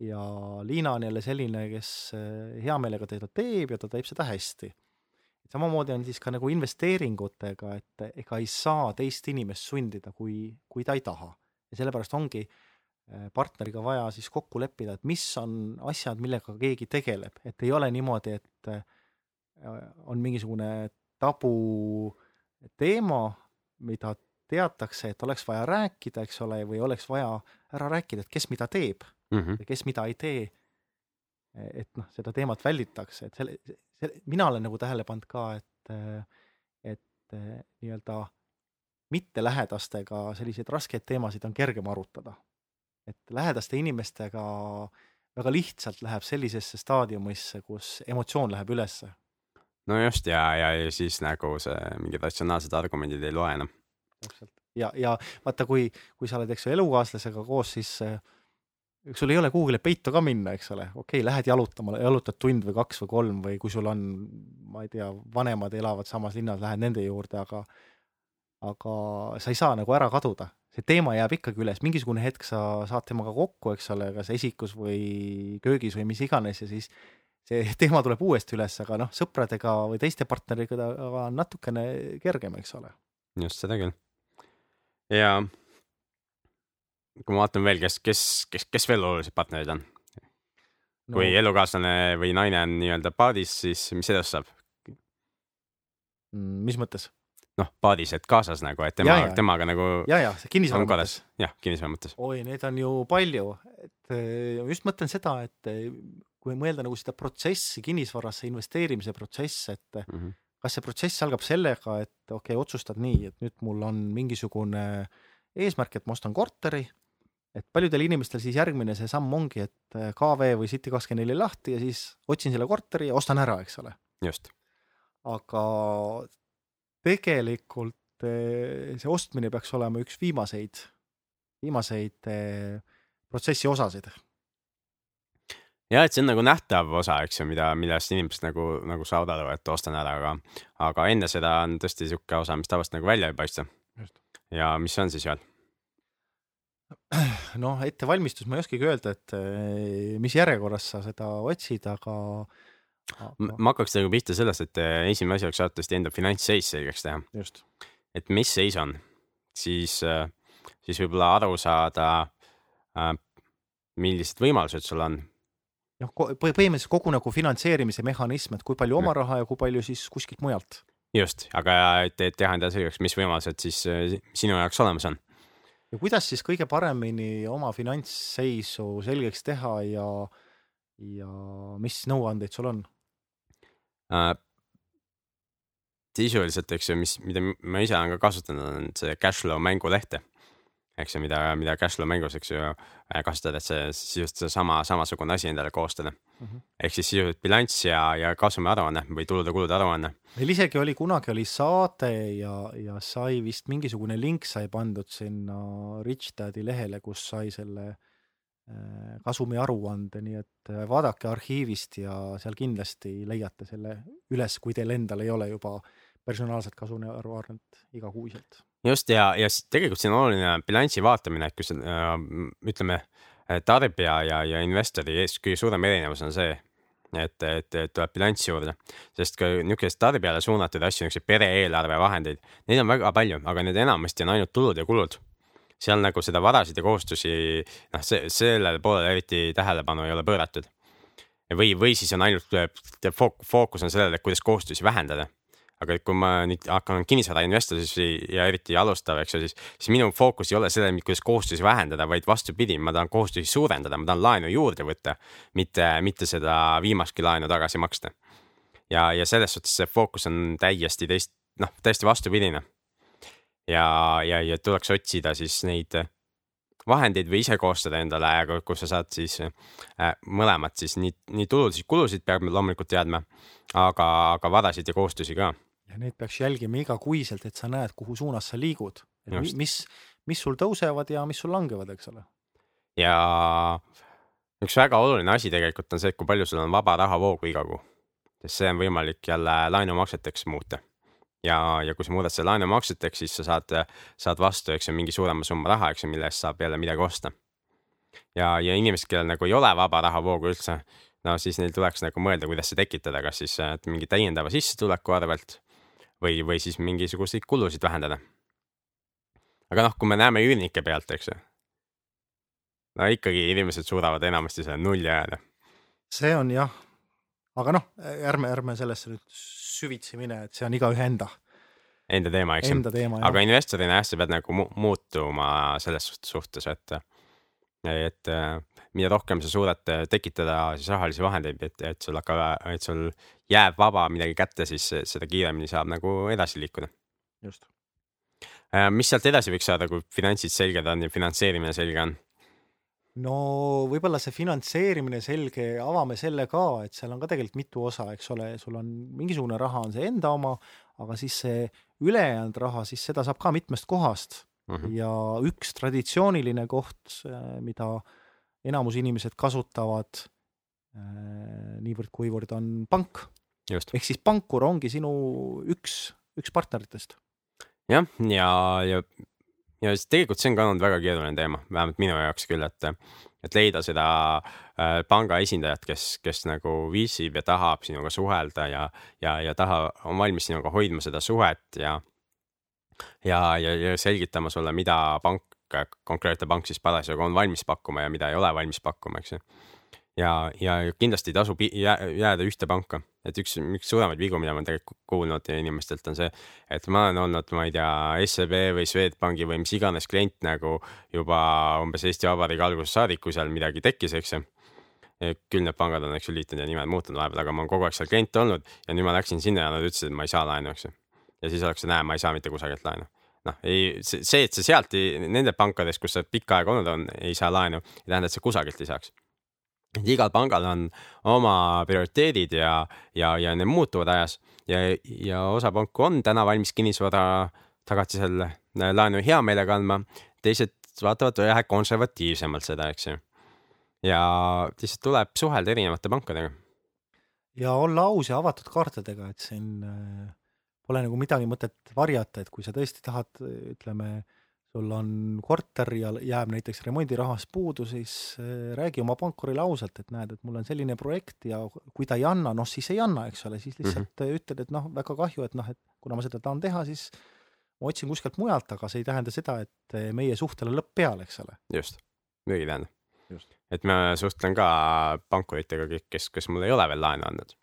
Ja Liina on jälle selline, kes eh, hea meelega teda teeb ja ta teeb seda hästi. samamoodi on siis ka nagu investeeringutega, et ega ei saa teist inimest sundida, kui, kui ta ei taha. ja sellepärast ongi eh, partneriga vaja siis kokku leppida, et mis on asjad, millega keegi tegeleb, et ei ole niimoodi, et eh, on mingisugune tabu teema, mida teatakse, et oleks vaja rääkida, eks ole, või oleks vaja ära rääkida, et kes mida teeb Mm -hmm. ja kes mida ei tee. et noh, seda teemat välditakse, et selle, selle, mina olen nagu tähele pannud ka, et, et eh, nii-öelda mittelähedastega selliseid raskeid teemasid on kergem arutada. et lähedaste inimestega väga lihtsalt läheb sellisesse staadiumisse, kus emotsioon läheb ülesse. no just ja, ja, ja siis nagu see mingid ratsionaalsed argumendid ei loe enam. täpselt ja, ja vaata, kui, kui sa oled, eks ju, elukaaslasega koos, siis äh, sul ei ole kuhugile peitu ka minna, eks ole, okei okay,, lähed jalutama, jalutad tund või kaks või kolm või kui sul on, ma ei tea, vanemad elavad samas linnas, lähed nende juurde, aga aga sa ei saa nagu ära kaduda, see teema jääb ikkagi üles, mingisugune hetk sa saad temaga kokku, eks ole, kas esikus või köögis või mis iganes ja siis see teema tuleb uuesti üles, aga noh, sõpradega või teiste partneritega on natukene kergem, eks ole. just seda küll. ja kui ma vaatan veel, kes, kes, kes, kes veel olulised partnerid on no.? kui elukaaslane või naine on nii-öelda paadis, siis mis edasi saab? Mm, mis mõttes? noh, paadis, et kaasas nagu, et tema, temaga nagu. ja, ja kinnisvara mõttes. jah, kinnisvara mõttes. oi, neid on ju palju, et just mõtlen seda, et kui mõelda nagu seda protsessi, kinnisvarasse investeerimise protsess, et mm -hmm. kas see protsess algab sellega, et okei okay,, otsustad nii, et nüüd mul on mingisugune eesmärk, et ma ostan korteri, et paljudel inimestel siis järgmine see samm ongi, et KV või City24 lahti ja siis otsin selle korteri ja ostan ära, eks ole. just. aga tegelikult see ostmine peaks olema üks viimaseid, viimaseid protsessi osasid. ja et see on nagu nähtav osa, eks ju, mida, millest inimesed nagu, nagu saavad aru, et ostan ära, aga, aga enne seda on tõesti sihuke osa, mis tavaliselt nagu välja ei paista. ja mis on siis seal? noh, ettevalmistus ma ei oskagi öelda, et mis järjekorras sa seda otsid, aga, aga.... ma hakkaks nagu pihta sellest, et esimene asi oleks arvatavasti enda finantsseis selgeks teha. et mis seis on, siis, siis võib-olla aru saada, millised võimalused sul on. noh, põhimõtteliselt kogu nagu finantseerimise mehhanism, et kui palju oma raha ja kui palju siis kuskilt mujalt. just, aga et teha endale selgeks, mis võimalused siis sinu jaoks olemas on ja kuidas siis kõige paremini oma finantsseisu selgeks teha ja, ja mis nõuandeid sul on? äh, sisuliselt, eks ju, mis, mida ma ise olen ka kasutanud, on see cashflow mängulehte. Eks ju, mida, mida cashflow mängus, eks ju, äh, kasutad, et see sisuliselt seesama, samasugune asi endale koostada mm. -hmm. ehk siis sisuliselt bilanss ja, ja kasumiaruanne või tulude-kulude aruanne. meil isegi oli kunagi oli saade ja, ja sai vist mingisugune link sai pandud sinna Rich Daddy lehele, kus sai selle äh, kasumi aruande, nii et äh, vaadake arhiivist ja seal kindlasti leiate selle üles, kui teil endal ei ole juba personaalset kasumiaruannet igakuiselt just ja, ja tegelikult siin on oluline bilansi vaatamine, et kui sa äh, ütleme, tarbija ja, ja investori ees kõige suurem erinevus on see, et, et, tuleb bilanss juurde, sest ka niisuguseid tarbijale suunatud asju, niisuguseid pere-eelarve vahendeid, neid on väga palju, aga need enamasti on ainult tulud ja kulud. seal nagu seda varasid ja kohustusi, noh, see, sellele poolele eriti tähelepanu ei ole pööratud. või, või siis on ainult fookus on sellele, kuidas kohustusi vähendada aga kui ma nüüd hakkan kinnisvarainvestor siis ja eriti alustav, eks ju, siis, siis minu fookus ei ole sellel, kuidas kohustusi vähendada, vaid vastupidi, ma tahan kohustusi suurendada, ma tahan laenu juurde võtta, mitte, mitte seda viimastki laenu tagasi maksta. ja, ja selles suhtes see fookus on täiesti teist, noh, täiesti vastupidine. ja, ja, ja tuleks otsida siis neid vahendeid või ise koostada endale, kus sa saad siis äh, mõlemat siis nii, nii tulusid, kulusid peab loomulikult teadma, aga, aga varasid ja kohustusi ka ja neid peaks jälgima igakuiselt, et sa näed, kuhu suunas sa liigud. mis, mis sul tõusevad ja mis sul langevad, eks ole. ja üks väga oluline asi tegelikult on see, et kui palju sul on vaba rahavoogu iga kuu. sest see on võimalik jälle laenumakseteks muuta. ja, ja kui sa muudad selle laenumakseteks, siis sa saad, saad vastu, eks ju, mingi suurema summa raha, eks ju, mille eest saab jälle midagi osta. ja, ja inimesed, kellel nagu ei ole vaba rahavoogu üldse, no siis neil tuleks nagu mõelda, kuidas see tekitada, kas siis mingi täiendava sissetuleku arvelt või, või siis mingisuguseid kulusid vähendada. aga noh, kui me näeme üürnike pealt, eks ju. no ikkagi inimesed suudavad enamasti selle nulli ajada. see on jah, aga noh, ärme, ärme sellesse nüüd süvitsi mine, et see on igaühe enda. Enda teema, eks ju. aga investorina jah, sa pead nagu mu muutuma selles suhtes, et, et mida rohkem sa suudad tekitada siis rahalisi vahendeid, et, et sul hakkab, et sul jääb vaba midagi kätte, siis seda kiiremini saab nagu edasi liikuda. just. Äh, mis sealt edasi võiks saada, kui finantsid selged on ja finantseerimine selge on? no võib-olla see finantseerimine selge, avame selle ka, et seal on ka tegelikult mitu osa, eks ole, sul on mingisugune raha on see enda oma, aga siis see ülejäänud raha, siis seda saab ka mitmest kohast mm. -hmm. ja üks traditsiooniline koht, mida enamus inimesed kasutavad äh, niivõrd-kuivõrd on pank. ehk siis pankur ongi sinu üks, üks partneritest. jah, ja, ja, ja, ja tegelikult see on ka olnud väga keeruline teema, vähemalt minu jaoks küll, et, et leida seda äh, panga esindajat, kes, kes nagu viisib ja tahab sinuga suhelda ja, ja, ja taha, on valmis sinuga hoidma seda suhet ja ja, ja, ja selgitama sulle, mida pank konkreetne pank siis parasjagu on valmis pakkuma ja mida ei ole valmis pakkuma, eks ju. Ja, ja kindlasti ei tasu jääda ühte panka, et üks, üks suuremaid vigu, mida ma tegelikult kuulnud inimestelt on see, et ma olen olnud, ma ei tea, SEB või Swedbanki või mis iganes klient nagu juba umbes Eesti Vabariigi algusest saadik, kui seal midagi tekkis, eks ju küll need pangad on, eks ju, liitunud ja nimed muutunud vahepeal, aga ma olen kogu aeg seal klient olnud ja nüüd ma läksin sinna ja nad ütlesid, et ma ei saa laenu, eks ju. ja siis oleks, näe, ma ei saa mitte kusagilt laenu noh, ei, see, et sa sealt nende pankadest, kus sa pikka aega olnud on, ei saa laenu, ei tähenda, et sa kusagilt ei saaks. Et igal pangal on oma prioriteedid ja, ja, ja need muutuvad ajas ja, ja osa panku on täna valmis kinnisvara tagatisel laenu hea meelega andma, teised vaatavad vähe konservatiivsemalt seda, eks ju. ja lihtsalt tuleb suhelda erinevate pankadega. ja olla aus ja avatud kaartidega, et siin äh pole nagu midagi mõtet varjata, et kui sa tõesti tahad, ütleme, sul on korter ja jääb näiteks remondirahast puudu, siis äh, räägi oma pankurile ausalt, et näed, et mul on selline projekt ja kui ta ei anna, noh siis ei anna, eks ole, siis lihtsalt mm -hmm. ütled, et noh, väga kahju, et noh, et kuna ma seda tahan teha, siis ma otsin kuskilt mujalt, aga see ei tähenda seda, et äh, meie suhtel on lõpp peal, eks ole. just, ei tähenda. et ma suhtlen ka pankuritega, kes, kes mul ei ole veel laenu andnud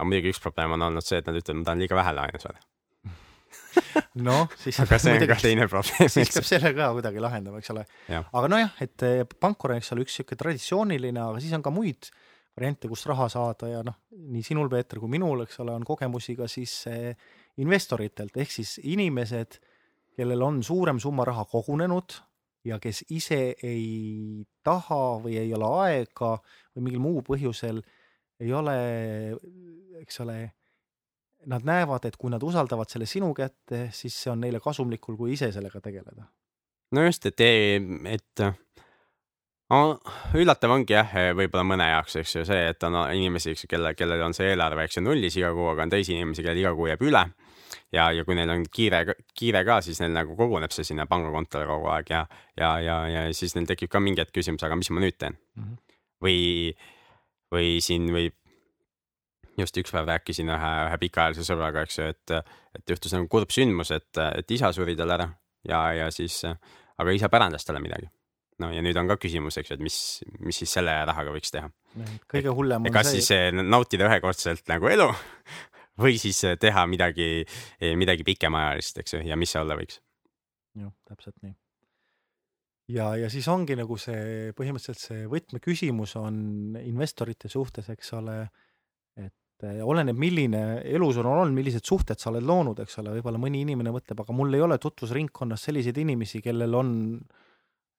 aga muidugi üks probleem on olnud see, et nad ütlevad, ma tahan liiga vähe laenu saada noh, siis aga see on ka teine probleem. siis peab selle ka kuidagi lahendama, eks ole. aga nojah, et eh, pankur on, eks ole, üks niisugune traditsiooniline, aga siis on ka muid, variante, kust raha saada ja noh, nii sinul, Peeter, kui minul, eks ole, on kogemusi ka siis eh, investoritelt ehk siis inimesed, kellel on suurem summa raha kogunenud ja kes ise ei taha või ei ole aega või mingil muul põhjusel ei ole, eks ole, nad näevad, et kui nad usaldavad selle sinu kätte, siis see on neile kasumlikul, kui ise sellega tegeleda. no just, et, et no üllatav ongi jah, võib-olla mõne jaoks, eks ju, see, et on inimesi, eks ju, kelle, kellel on see eelarve, eks ju, nullis iga kuu, aga on teisi inimesi, kellel iga kuu jääb üle. ja, ja kui neil on kiire, kiire ka, siis neil nagu koguneb see sinna pangakontole kogu aeg ja, ja, ja, ja siis neil tekib ka mingi hetk küsimus, aga mis ma nüüd teen mm. -hmm. või, või siin võib just üks päev rääkisin ühe, ühe pikaajalise sõbraga, eks ju, et, et juhtus nagu kurb sündmus, et, et isa suri tal ära ja, ja siis, aga isa pärandas talle midagi no ja nüüd on ka küsimus, eks ju, et mis, mis siis selle rahaga võiks teha. kõige hullem on kas see. kas siis nautida ühekordselt nagu elu või siis teha midagi, midagi pikemaajalist, eks ju, ja mis see olla võiks. jah, täpselt nii. ja, ja siis ongi nagu see põhimõtteliselt see võtmeküsimus on investorite suhtes, eks ole, et oleneb, milline elu sul on olnud, millised suhted sa oled loonud, eks ole, võib-olla mõni inimene mõtleb, aga mul ei ole tutvusringkonnas selliseid inimesi, kellel on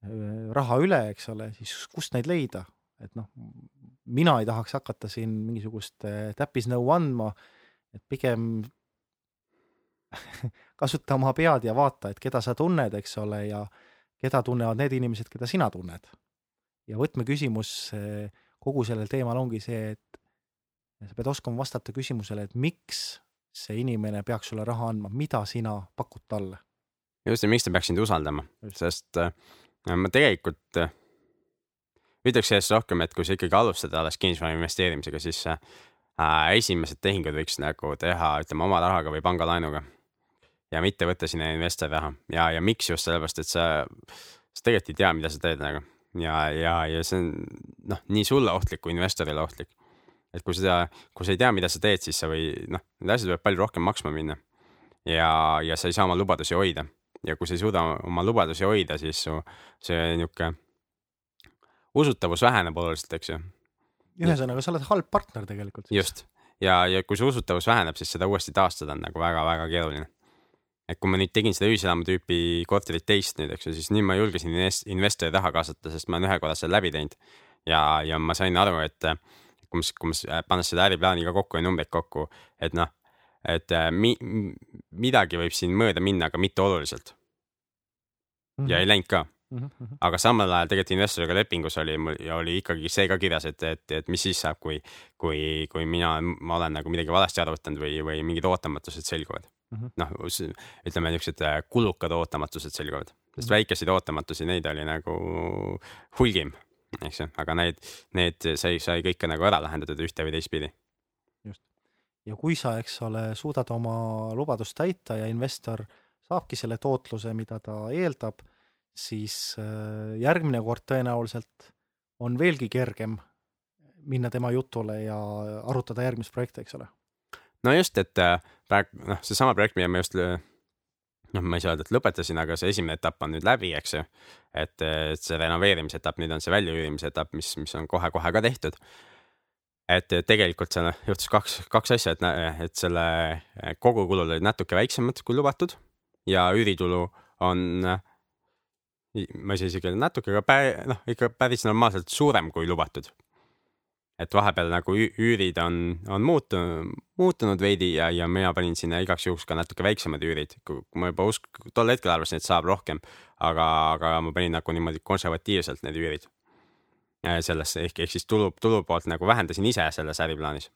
Äh, raha üle, eks ole, siis kust neid leida, et noh, mina ei tahaks hakata siin mingisugust äh, täppisnõu andma, et pigem kasuta oma pead ja vaata, et keda sa tunned, eks ole, ja keda tunnevad need inimesed, keda sina tunned. ja võtmeküsimus kogu sellel teemal ongi see, et sa pead oskama vastata küsimusele, et miks see inimene peaks sulle raha andma, mida sina pakud talle. just, ja miks ta peaks sind usaldama, sest äh, ma tegelikult äh, ütleks sellest rohkem, et kui sa ikkagi alustad alles kinnisvara investeerimisega, siis äh, esimesed tehingud võiks nagu teha, ütleme oma rahaga või pangalaenuga. ja mitte võtta sinna investori raha ja, ja miks just sellepärast, et sa, sa tegelikult ei tea, mida sa teed nagu ja, ja, ja see on noh, nii sulle ohtlik kui investorile ohtlik. Et kui seda, kui sa ei tea, mida sa teed, siis sa või noh, need asjad võivad palju rohkem maksma minna. ja, ja sa ei saa oma lubadusi hoida ja kui sa ei suuda oma lubadusi hoida, siis su see niisugune usutavus väheneb oluliselt, eks ju. ühesõnaga, sa oled halb partner tegelikult. just ja, ja kui see usutavus väheneb, siis seda uuesti taastada on nagu väga-väga keeruline. et kui ma nüüd tegin seda ühiselamu tüüpi korterit teist nüüd, eks ju, siis nüüd ma julgesin investori raha kaasata, sest ma olen ühe korra selle läbi teinud. ja, ja ma sain aru, et kui ma, kui ma pannes seda äriplaani ka kokku ja numbreid kokku, et noh et äh, mi, midagi võib siin mööda minna, aga mitte oluliselt mm. -hmm. ja ei läinud ka mm. -hmm. aga samal ajal tegelikult investoriga lepingus oli, oli ikkagi see ka kirjas, et, et, et mis siis saab, kui, kui, kui mina, ma olen nagu midagi valesti arvutanud või, või mingid ootamatused selguvad mm -hmm.. noh, ütleme niisugused äh, kulukad ootamatused selguvad, sest mm -hmm. väikeseid ootamatusi, neid oli nagu hulgim, eks ju, aga need, need sai, sai kõike nagu ära lahendatud ühte või teistpidi. Ja kui sa, eks ole, suudad oma lubadust täita ja investor saabki selle tootluse, mida ta eeldab, siis äh, järgmine kord tõenäoliselt on veelgi kergem minna tema jutule ja arutada järgmist projekti, eks ole. no just, et äh, praegu noh, seesama projekt, mida ma just noh, ma ei saa öelda, et lõpetasin, aga see esimene etapp on nüüd läbi, eks ju. et, et see renoveerimise etapp, nüüd on see väljaüürimise etapp, mis, mis on kohe-kohe ka tehtud et tegelikult seal juhtus kaks, kaks asja, et, et selle kogukulud olid natuke väiksemad kui lubatud ja üüritulu on, ma ei saa isegi öelda natuke, aga pä, noh, ikka päris normaalselt suurem kui lubatud. Et vahepeal nagu üürid on, on muutunud, muutunud veidi ja, ja mina panin sinna igaks juhuks ka natuke väiksemad üürid, kui ma juba usk-, tol hetkel arvasin, et saab rohkem, aga, aga ma panin nagu niimoodi konservatiivselt need üürid Äh, sellesse ehk, ehk siis tulu, tulu poolt nagu vähendasin ise selles äriplaanis.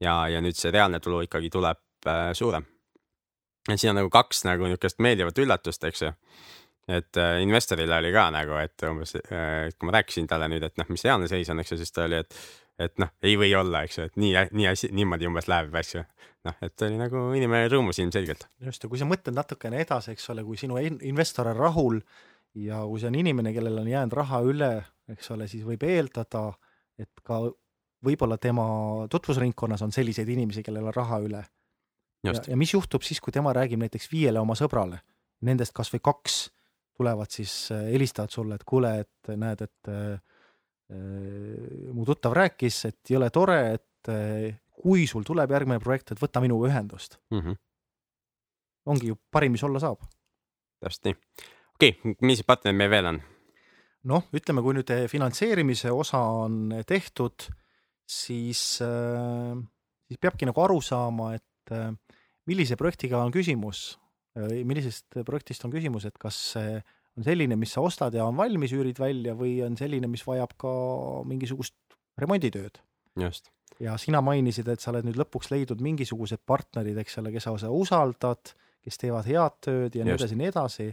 ja, ja nüüd see reaalne tulu ikkagi tuleb äh, suurem. et siin on nagu kaks nagu niisugust meeldivat üllatust, eks ju. et äh, investorile oli ka nagu, et umbes äh,, kui ma rääkisin talle nüüd, et noh, mis reaalne seis on, eks ju, siis ta oli, et et noh, ei või olla, eks ju, et nii, nii asi, niimoodi umbes läheb, eks ju. noh, et oli nagu inimene rõõmus ilmselgelt. just, ja kui sa mõtled natukene edasi, eks ole, kui sinu investor on rahul ja kui see on inimene, kellel on jäänud raha üle, eks ole, siis võib eeldada, et ka võib-olla tema tutvusringkonnas on selliseid inimesi, kellel on raha üle. ja, ja mis juhtub siis, kui tema räägib näiteks viiele oma sõbrale, nendest kas või kaks tulevad siis, äh, helistavad sulle, et kuule, et näed, et äh, mu tuttav rääkis, et jõle tore, et kui sul tuleb järgmine projekt, et võta minuga ühendust mm. -hmm. ongi ju parim, mis olla saab. täpselt nii. okei okay,, mis partnerid meil veel on? noh, ütleme, kui nüüd finantseerimise osa on tehtud, siis, siis peabki nagu aru saama, et millise projektiga on küsimus, millisest projektist on küsimus, et kas see on selline, mis sa ostad ja on valmis, üürid välja või on selline, mis vajab ka mingisugust remonditööd. just. ja sina mainisid, et sa oled nüüd lõpuks leidnud mingisugused partnerid, eks ole, kes sa usaldad, kes teevad head tööd ja nii edasi nii edasi.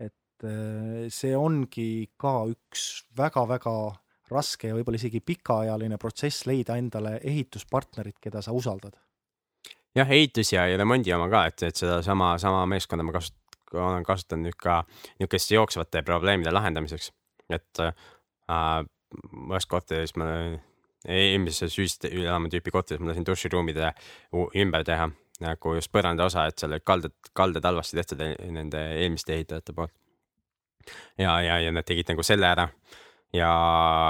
et äh, see ongi ka üks väga-väga raske ja võib-olla isegi pikaajaline protsess leida endale ehituspartnerit, keda sa usaldad jah, ehitus ja, ja remondi oma ka, et, et sedasama, sama meeskonda ma kasut-, olen kasutanud nüüd ka niisuguste jooksvate probleemide lahendamiseks, et äh, ühes korteris ma eelmises ühiselamu tüüpi korteris ma lasin duširuumide ümber teha nagu just põranda osa, et seal olid kalded, kalded halvasti tehtud e-, nende eelmiste ehitajate poolt. ja, ja, ja nad tegid nagu selle ära ja,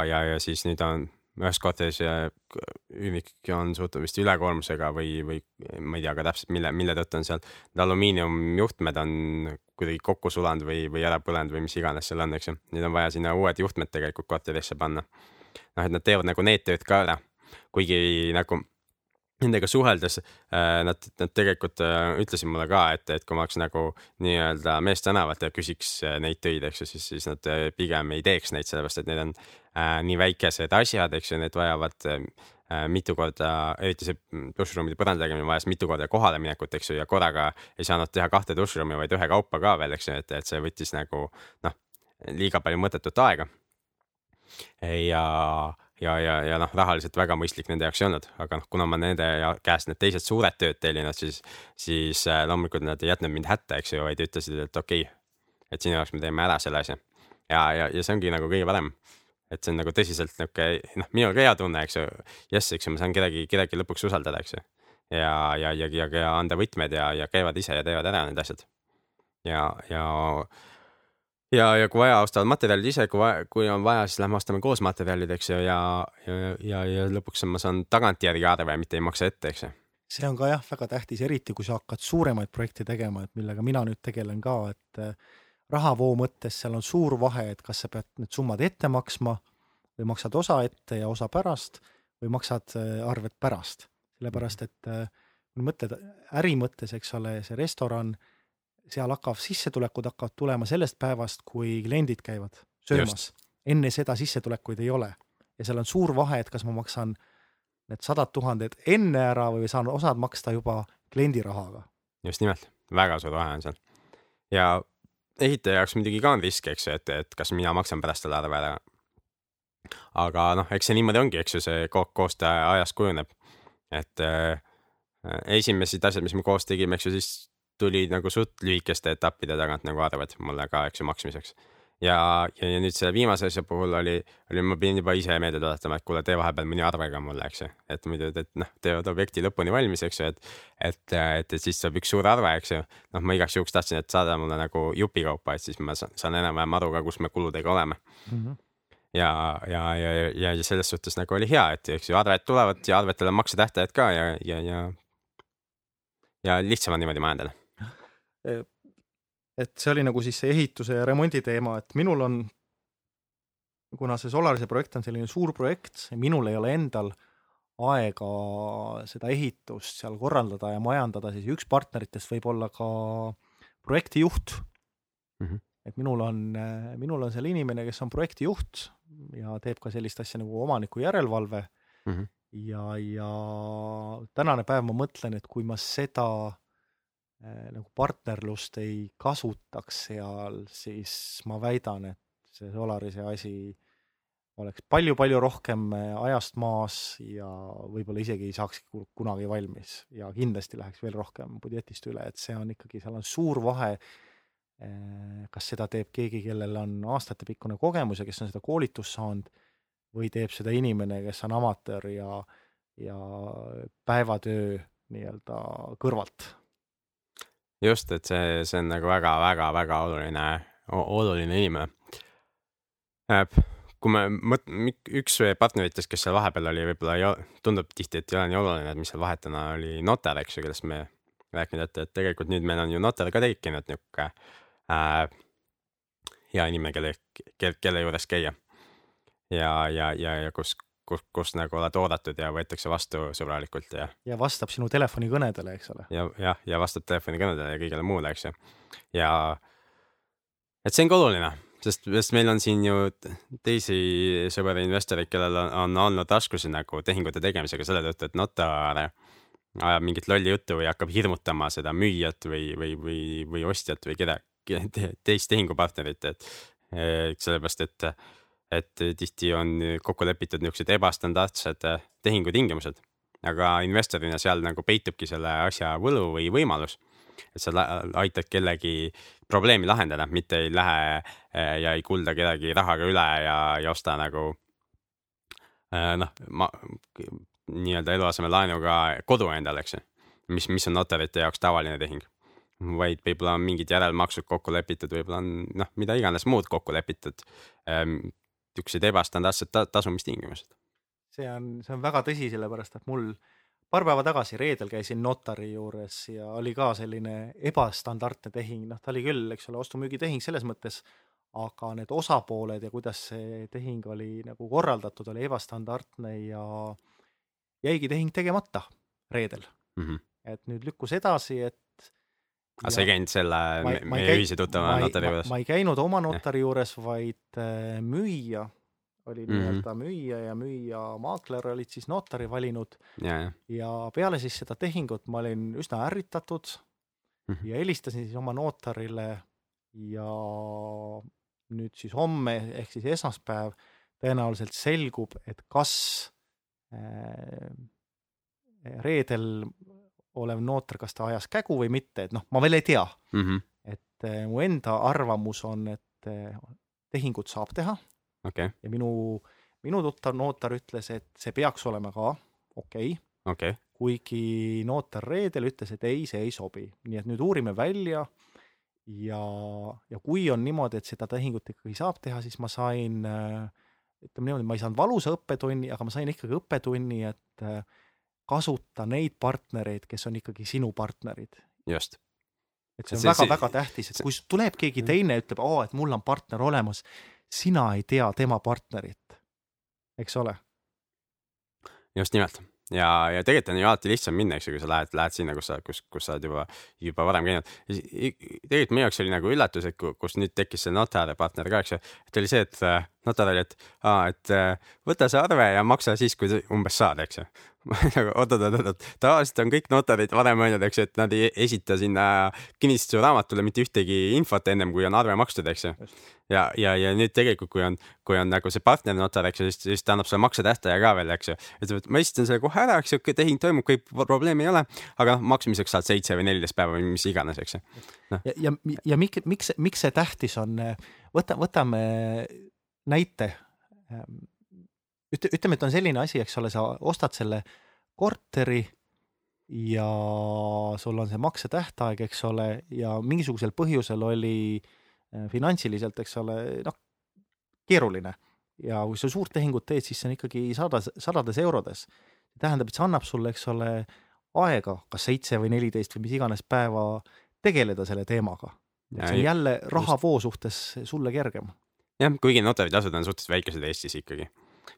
ja, ja siis nüüd on ühes korteris üürnik on suutnud vist ülekoormusega või, või ma ei tea ka täpselt, mille, mille tõttu on seal. Need alumiiniumjuhtmed on kuidagi kokku sulanud või, või ära põlenud või mis iganes seal on, eks ju. nüüd on vaja sinna uued juhtmed tegelikult korterisse panna. noh, et nad teevad nagu need tööd ka ära, kuigi nagu nendega suheldes äh, nad, nad tegelikult äh, ütlesid mulle ka, et, et kui ma oleks nagu nii-öelda meest tänavat ja küsiks äh, neid töid, eks ju, siis, siis nad pigem ei teeks neid, sellepärast et need on äh, nii väikesed asjad, eks ju, need vajavad äh, mitu korda, eriti see duširuumide põranda tegemine vajas mitu korda kohale minekut, eks ju, ja korraga ei saanud teha kahte duširuumi, vaid ühe kaupa ka veel, eks ju, et, et see võttis nagu noh, liiga palju mõttetut aega. ja ja, ja, ja noh, rahaliselt väga mõistlik nende jaoks ei olnud, aga noh, kuna ma nende käest need teised suured tööd tellinud, siis, siis äh, loomulikult nad ei jätnud mind hätta, eks ju, vaid ütlesid, et okei okay,, et sinu jaoks me teeme ära selle asja. ja, ja, ja see ongi nagu kõige parem. Et see on nagu tõsiselt niisugune, noh, minul ka hea tunne, eks ju, jess, eks ju, ma saan kedagi, kedagi lõpuks usaldada, eks ju. ja, ja, ja, ja, ja anda võtmed ja, ja käivad ise ja teevad ära need asjad. ja, ja ja, ja kui vaja, ostavad materjalid ise, kui vaja, kui on vaja, siis lähme ostame koos materjalid, eks ju, ja, ja, ja, ja lõpuks ma saan tagantjärgi arve, mitte ei maksa ette, eks ju. see on ka jah, väga tähtis, eriti kui sa hakkad suuremaid projekte tegema, et millega mina nüüd tegelen ka, et rahavoo mõttes seal on suur vahe, et kas sa pead need summad ette maksma või maksad osa ette ja osa pärast või maksad eh, arved pärast. sellepärast, et eh, kui mõtled äri mõttes, eks ole, see restoran seal hakkab, sissetulekud hakkavad tulema sellest päevast, kui kliendid käivad söömas. enne seda sissetulekuid ei ole. ja seal on suur vahe, et kas ma maksan need sadad tuhanded enne ära või saan osad maksta juba kliendi rahaga. just nimelt, väga suur vahe on seal. ja ehitaja jaoks muidugi ka on risk, eks ju, et, et kas mina maksan pärast selle arve ära. aga noh, eks see niimoodi ongi, eks ju, see ko koostöö ajas kujuneb. et äh, esimesed asjad, mis me koos tegime, eks ju, siis tulid nagu suht lühikeste etappide tagant nagu arved mulle ka, eks ju, maksmiseks. Ja, ja, ja nüüd selle viimase asja puhul oli, oli, ma pidin juba ise meelde tuletama, et kuule, tee vahepeal mõni arve ka mulle, eks ju. et muidu, et noh, teevad objekti lõpuni valmis, eks ju, et, et, et, et siis saab üks suur arve, eks ju. noh, ma igaks juhuks tahtsin, et saada mulle nagu jupikaupa, et siis ma saan, saan enam-vähem aru ka, kus me kuludega oleme mm. -hmm ja, ja, ja, ja, ja selles suhtes nagu oli hea, et eks ju arved tulevad ja arvetel on maksetähtajad ka ja, ja, ja ja lihtsam on niimoodi majandada et see oli nagu siis see ehituse ja remondi teema, et minul on, kuna see Solarise projekt on selline suur projekt, minul ei ole endal aega seda ehitust seal korraldada ja majandada, siis üks partneritest võib olla ka projektijuht mm. -hmm. et minul on, minul on seal inimene, kes on projektijuht ja teeb ka sellist asja nagu omaniku järelevalve mm. -hmm. ja, ja tänane päev ma mõtlen, et kui ma seda nagu partnerlust ei kasutaks seal, siis ma väidan, et see Solarise asi oleks palju-palju rohkem äh, ajast maas ja võib-olla isegi ei saaks kunagi valmis. Ja kindlasti läheks veel rohkem budjetist üle, et see on ikkagi, seal on suur vahe, äh, kas seda teeb keegi, kellel on aastatepikkune kogemus ja kes on seda koolitust saanud, või teeb seda inimene, kes on amatöör ja, ja päevatöö nii-öelda kõrvalt just, et see, see on nagu väga-väga-väga oluline, oluline inimene. kui me mõt-, üks partneritest, kes seal vahepeal oli, võib-olla tundub tihti, et ei ole nii oluline, et mis seal vahetuna oli notar, eks ju, kellest me rääkinud, et, et tegelikult nüüd meil on ju notar ka tekkinud niuke äh, hea inimene, kelle, kelle, kelle juures käia. ja, ja, ja, ja kus, kus, kus nagu oled oodatud ja võetakse vastu sõbralikult ja, ja vastab sinu telefonikõnedele, eks ole. ja, jah, ja vastab telefonikõnedele ja kõigele muule, eks ju. ja et see on ka oluline, sest, sest meil on siin ju teisi sõber investoreid, kellel on, on olnud raskusi nagu tehingute tegemisega selle tõttu, et notar ajab mingit lolli juttu või hakkab hirmutama seda müüjat või, või, või, või ostjat või keda, teist tehingupartnerit, et sellepärast, et, et tihti on kokku lepitud niisugused ebastandardsed eh, tehingutingimused, aga investorina seal nagu peitubki selle asja võlu või võimalus, et sa aitad kellegi probleemi lahendada, mitte ei lähe ja ei kulda kedagi rahaga üle ja, ja osta nagu noh, ma nii-öelda eluasemelaenuga kodu endale, eks ju, mis, mis on notarite jaoks tavaline tehing. vaid võib-olla on mingid järelmaksud kokku lepitud, võib-olla on noh, mida iganes muud kokku lepitud. Niisugused ebastandardsed ta tasumistingimused. see on, see on väga tõsi, sellepärast et mul paar päeva tagasi reedel käisin notari juures ja oli ka selline ebastandardne tehing, noh, ta oli küll, eks ole, ostu-müügitehing selles mõttes, aga need osapooled ja kuidas see tehing oli nagu korraldatud, oli ebastandardne ja jäigi tehing tegemata reedel, Mm -hmm. et nüüd lükkus edasi, et aga sa ei käinud selle Ma ei- meie käi- ühise tuttava notari juures? ma ei käinud oma notari juures, vaid äh, müüja oli Mhm. nii-öelda müüja ja müüja maakler olid siis notari valinud ja, ja, ja peale siis seda tehingut ma olin üsna ärritatud Mhm. ja helistasin siis oma notarile ja nüüd siis homme ehk siis esmaspäev tõenäoliselt selgub, et kas äh, reedel olev nootor, kas ta ajas kägu või mitte, et noh, ma veel ei tea, Mhm. et äh, mu enda arvamus on, et äh, tehingut saab teha. Okei, ja minu, minu tuttav notar ütles, et see peaks olema ka okei. Okay,, okei, kuigi notar reedel ütles, et ei, see ei sobi, nii et nüüd uurime välja. Ja, ja kui on niimoodi, et seda tehingut ikkagi saab teha, siis ma sain äh, ütleme niimoodi, ma ei saanud valusa õppetunni, aga ma sain ikkagi õppetunni, et äh, kasuta neid partnereid, kes on ikkagi sinu partnerid. just, et see on See- see- väga-väga tähtis, et kui s- tuleb keegi teine, ütleb, aa, et mul on partner olemas, sina ei tea tema partnerit, eks ole just nimelt ja, ja tegelikult on ju alati lihtsam minna, eks ju, kui sa lähed, lähed sinna, kus sa, kus, kus sa oled juba, juba varem käinud. tegelikult meie jaoks oli nagu üllatus, et ku- kus nüüd tekkis see notari partner ka, eks ju, et oli see, et äh, notar oli, et aa, et äh, võta see arve ja maksa siis, kui umbes saad, eks ju. Nagu oot-oot-oot, tavaliselt on kõik notarid varem öelnud, eks ju, et nad ei esita sinna kinnistusraamatule mitte ühtegi infot ennem, kui on arve makstud, eks ju ja, ja, ja nüüd tegelikult, kui on, kui on nagu see partnernotar, eks ju, siis, siis ta annab sulle maksetähtaja ka veel, eks ju. ütleb, et ma esitan selle kohe ära, eks ju, tehing toimub, kõik probleemi ei ole, aga noh, maksmiseks saad seitse või neliteist päeva või mis iganes, eks ju. ja, ja, ja miks, miks, miks see tähtis on, võta, võtame näite. ütle, ütleme, et on selline asi, eks ole, sa ostad selle korteri ja sul on see maksetähtaeg, eks ole, ja mingisugusel põhjusel oli äh, finantsiliselt, eks ole, noh, keeruline. ja kui sa suurt tehingut teed, siis see on ikkagi sadas, sadades eurodes. tähendab, et see annab sulle, eks ole, aega, kas seitse või neliteist või mis iganes päeva tegeleda selle teemaga. see on jälle rahavoo suhtes sulle kergem. jah, kuigi notaritasud on suhteliselt väikesed Eestis ikkagi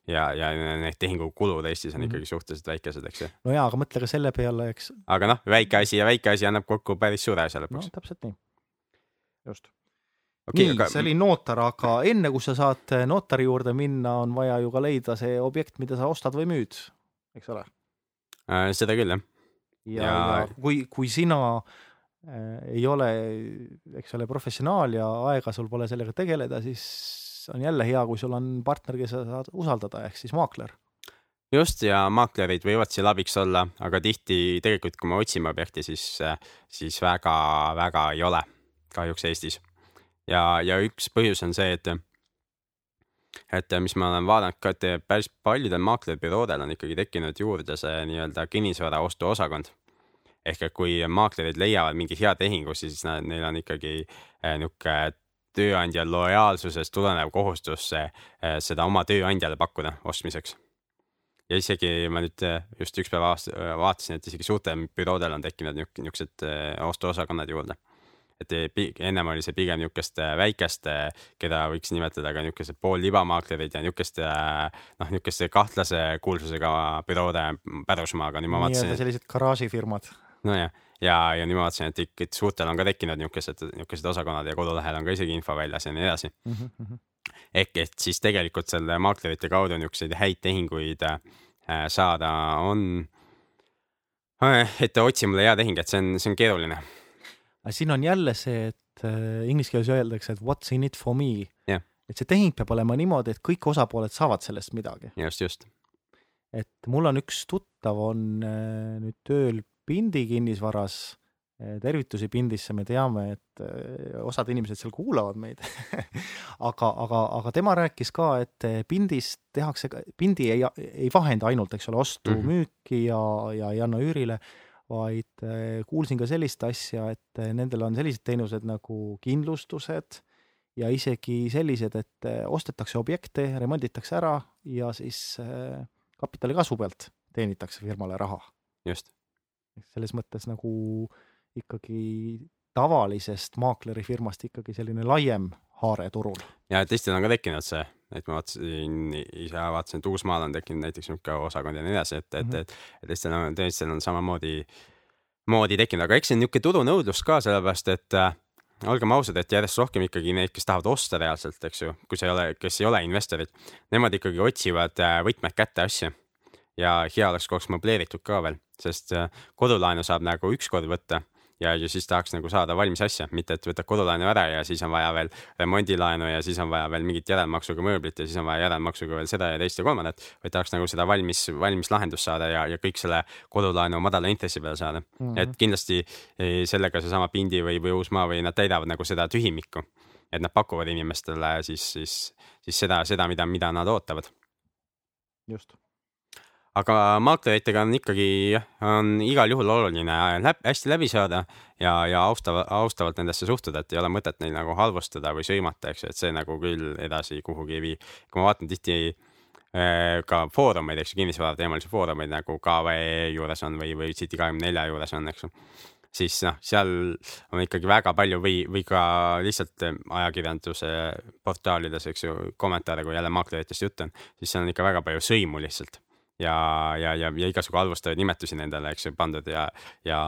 ja, ja need tehingukulud Eestis on Mhm. ikkagi suhteliselt väikesed, eks ju. no jaa, aga mõtle ka selle peale, eks, aga noh, väike asi ja väike asi annab kokku päris suure asja no lõpuks. täpselt nii. just. okei, nii, aga see oli notar, aga enne kui sa saad notari juurde minna, on vaja ju ka leida see objekt, mida sa ostad või müüd, eks ole. äh, seda küll jah, ja, Ja- ja..., ja kui, kui sina äh, ei ole, eks ole, professionaal ja aega sul pole sellega tegeleda, siis on jälle hea, kui sul on partner, kes sa saad usaldada, ehk siis maakler. just ja maaklerid võivad seal abiks olla, aga tihti tegelikult, kui me otsime objekti, siis, siis väga-väga ei ole kahjuks Eestis. ja, ja üks põhjus on see, et et mis ma olen vaadanud ka, et päris paljudel maaklerbüroodel on ikkagi tekkinud juurde see nii-öelda kinnisvara ostuosakond. ehk et kui maaklerid leiavad mingi hea tehingu, siis nad, neil on ikkagi niisugune tööandja lojaalsusest tulenev kohustus äh, seda oma tööandjale pakkuda ostmiseks. ja isegi ma nüüd äh, just üks päev vaatasin, et isegi suurtel büroodel on tekkinud niisugused äh, ostuosakonnad juurde. et ennem oli see pigem niisugust äh, väikest, äh, keda võiks nimetada ka niisugused poollibamaaklerid ja niisugust äh, noh, niisuguste kahtlase kuulsusega büroode pärusmaa, aga nüüd ma vaatasin nii-öelda sellised garaažifirmad nojah, ja, ja nüüd ma vaatasin, et ikka suurtel on ka tekkinud niisugused, niisugused osakonnad ja kodulehel on ka isegi info väljas ja nii edasi. mm. -hmm. ehk et siis tegelikult selle maaklerite kaudu niisuguseid häid tehinguid äh, saada on äh,, et otsi mulle hea tehing, et see on, see on keeruline. aga siin on jälle see, et äh, inglise keeles öeldakse, et what's in it for me Jah. et see tehing peab olema niimoodi, et kõik osapooled saavad sellest midagi. just, just. et mul on üks tuttav on äh, nüüd tööl Pindi kinnisvaras, tervitusi Pindisse, me teame, et äh, osad inimesed seal kuulavad meid. Aga, aga, aga tema rääkis ka, et äh, Pindis tehakse, Pindi ei, ei vahenda ainult, eks ole, ostu-müüki ja, ja ei anna üürile, vaid kuulsin ka sellist asja, et nendel on sellised teenused nagu kindlustused ja isegi sellised, et ostetakse objekte, remonditakse ära ja siis kapitali kasvu pealt teenitakse firmale raha. just selles mõttes nagu ikkagi tavalisest maaklerifirmast ikkagi selline laiem haare turul. ja teistel on ka tekkinud see, et ma vaatasin, ise vaatasin, et Uusmaal on tekkinud näiteks niisugune osakond ja nii edasi, et, et -hmm. et, et teistel on, teistel on samamoodi, moodi tekkinud, aga eks see on niisugune turunõudlus ka, sellepärast et äh, olgem ausad, et järjest rohkem ikkagi neid, kes tahavad osta reaalselt, eks ju, kui sa ei ole, kes ei ole investorid, nemad ikkagi otsivad äh, võtmed kätte asja ja hea oleks, kui oleks möbleeritud ka veel, sest äh, kodulaenu saab nagu ükskord võtta ja, ja siis tahaks nagu saada valmis asja, mitte et võtad kodulaenu ära ja siis on vaja veel remondilaenu ja siis on vaja veel mingit järelmaksuga mööblit ja siis on vaja järelmaksuga veel seda ja teist ja kolmandat, vaid tahaks nagu seda valmis, valmis lahendust saada ja, ja kõik selle kodulaenu madala intressi peale saada mm. -hmm. et kindlasti eh, sellega seesama Pindi või, või Uusmaa või nad täidavad nagu seda tühimikku, et nad pakuvad inimestele siis, siis, siis seda, seda, mida, mida nad ootavad. just aga maakleritega on ikkagi jah, on igal juhul oluline läb, hästi läbi saada ja, ja austava, austavalt nendesse suhtuda, et ei ole mõtet neid nagu halvustada või sõimata, eks ju, et see nagu küll edasi kuhugi ei vii. kui ma vaatan tihti äh, ka foorumeid, eks ju, kinnisvara teemalisi foorumeid nagu KVE juures on või, või City24 juures on, eks ju siis noh, seal on ikkagi väga palju või, või ka lihtsalt ajakirjanduse portaalides, eks ju, kommentaare, kui jälle maakleritest jutt on, siis seal on ikka väga palju sõimu lihtsalt ja, ja, ja, ja igasugu halvustavaid nimetusi nendele, eks ju, pandud ja, ja,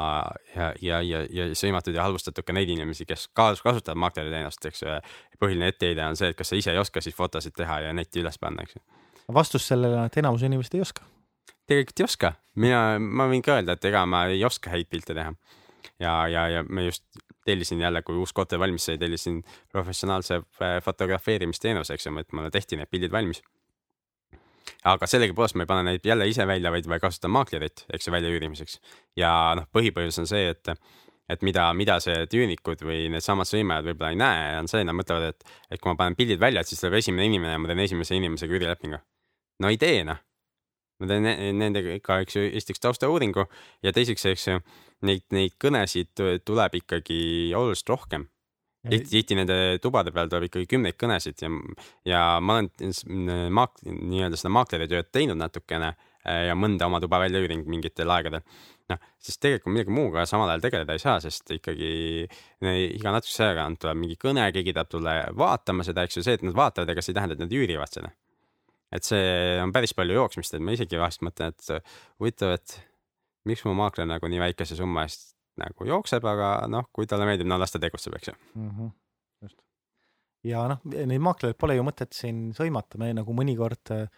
ja, ja, ja, ja sõimatud ja halvustatud ka neid inimesi, kes kasutavad maakleriteenust, eks ju. põhiline etteheide on see, et kas sa ise ei oska siis fotosid teha ja netti üles panna, eks ju. vastus sellele on, et enamus inimesed ei oska. tegelikult ei oska, mina, ma võin ka öelda, et ega ma ei oska häid pilte teha. ja, ja, ja me just tellisin jälle, kui uus korter valmis sai, tellisin professionaalse fotografeerimisteenuse, eks ju, et mulle tehti need pildid valmis aga sellegipoolest ma ei pane neid jälle ise välja, vaid, vaid kasutan maaklerit, eks ju, väljaüürimiseks. ja noh, põhipõhjus on see, et, et mida, mida see tüünikud või needsamad sõimajad võib-olla ei näe, on see, nad mõtlevad, et, et kui ma panen pildid välja, et siis tuleb esimene inimene ja ma teen esimese inimesega üürilepingu. no ei tee noh. ma teen nendega ikka, eks ju, esiteks taustauuringu ja teiseks, eks ju, neid, neid kõnesid tuleb ikkagi oluliselt rohkem tihti, tihti nende tubade peal tuleb ikkagi kümneid kõnesid ja, ja ma olen maak-, nii-öelda seda maakleritööd teinud natukene äh, ja mõnda oma tuba välja üürinud mingitel aegadel. noh, siis tegelikult millegi muuga samal ajal tegeleda ei saa, sest ikkagi iga natukese aja tagant tuleb mingi kõne, keegi tahab tulla vaatama seda, eks ju, see, et nad vaatavad, ega see ei tähenda, et nad üürivad seda. et see on päris palju jooksmist, et ma isegi vahest mõtlen, et huvitav, et miks mu maakler nagu nii väikese summa eest nagu jookseb, aga noh, kui talle meeldib, no las ta tegutseb, eks ju mm. -hmm. just. ja noh, neid maaklereid pole ju mõtet siin sõimata, me nagu mõnikord äh,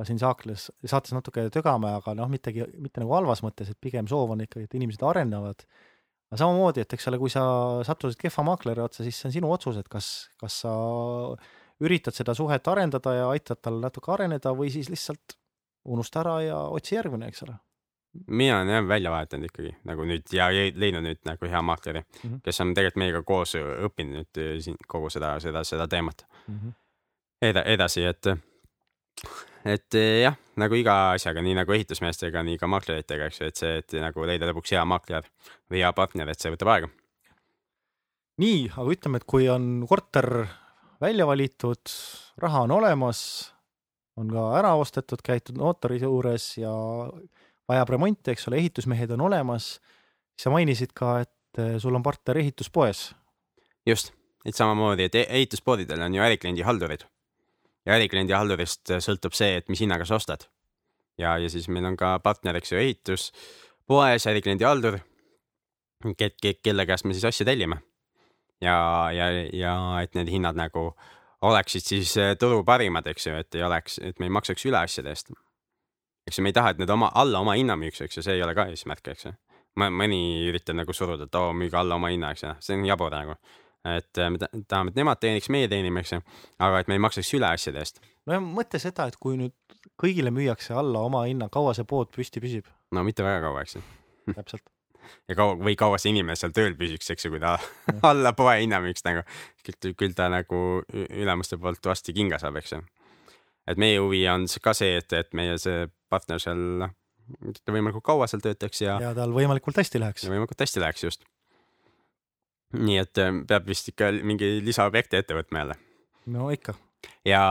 ka siin saakles, saates natuke tögame, aga noh, mittegi, mitte nagu halvas mõttes, et pigem soov on ikkagi, et inimesed arenevad. aga samamoodi, et eks ole, kui sa sattusid kehva maakleri otsa, siis see on sinu otsus, et kas, kas sa üritad seda suhet arendada ja aitad tal natuke areneda või siis lihtsalt unusta ära ja otsi järgmine, eks ole mina olen jah välja vahetanud ikkagi nagu nüüd ja leidnud nüüd nagu hea maakleri mm, -hmm. kes on tegelikult meiega koos õppinud nüüd äh, siin kogu seda, seda, seda teemat mm. -hmm. Eda, edasi, et, et äh, jah, nagu iga asjaga, nii nagu ehitusmeestega, nii ka maakleritega, eks ju, et see, et nagu leida lõpuks hea maakler või hea partner, et see võtab aega. nii, aga ütleme, et kui on korter välja valitud, raha on olemas, on ka ära ostetud, käitud notari juures ja vajab remonti, eks ole, ehitusmehed on olemas, sa mainisid ka, et eh, sul on partner ehituspoes. just, et samamoodi, et e-, ehituspoodidel on ju ärikliendi haldurid ja ärikliendi haldurist sõltub see, et mis hinnaga sa ostad. ja, ja siis meil on ka partner, eks ju, ehituspoes ärikliendi haldur, kelle käest me siis asju tellime. ja, ja, ja et need hinnad nagu oleksid siis eh, turu parimad, eks ju, et ei oleks, et me ei maksaks üle asjade eest. Eks ju, me ei taha, et need oma, alla oma hinna müüks, eks ju, see ei ole ka eesmärk, eks ju. mõni üritab nagu suruda, et oo, müüge alla oma hinna, eks ju, see on jabur nagu et äh, me tahame, et nemad teeniks, meie teenime, eks ju, aga et me ei maksaks üle asjade eest. no mõtle seda, et kui nüüd kõigile müüakse alla oma hinna, kaua see pood püsti püsib? no mitte väga kaua, eks ju. täpselt. ja kaua või kaua see inimene seal tööl püsiks, eks ju, kui ta alla poe hinna müüks nagu, küll ta nagu ülemuste poolt varsti kinga saab, eks ju. et meie huvi on ka see, et, et meie see partner seal võimalikult kaua seal töötaks ja. ja tal võimalikult hästi läheks. võimalikult hästi läheks just nii et äh, peab vist ikka mingi lisaobjekti ette võtma jälle. no ikka. ja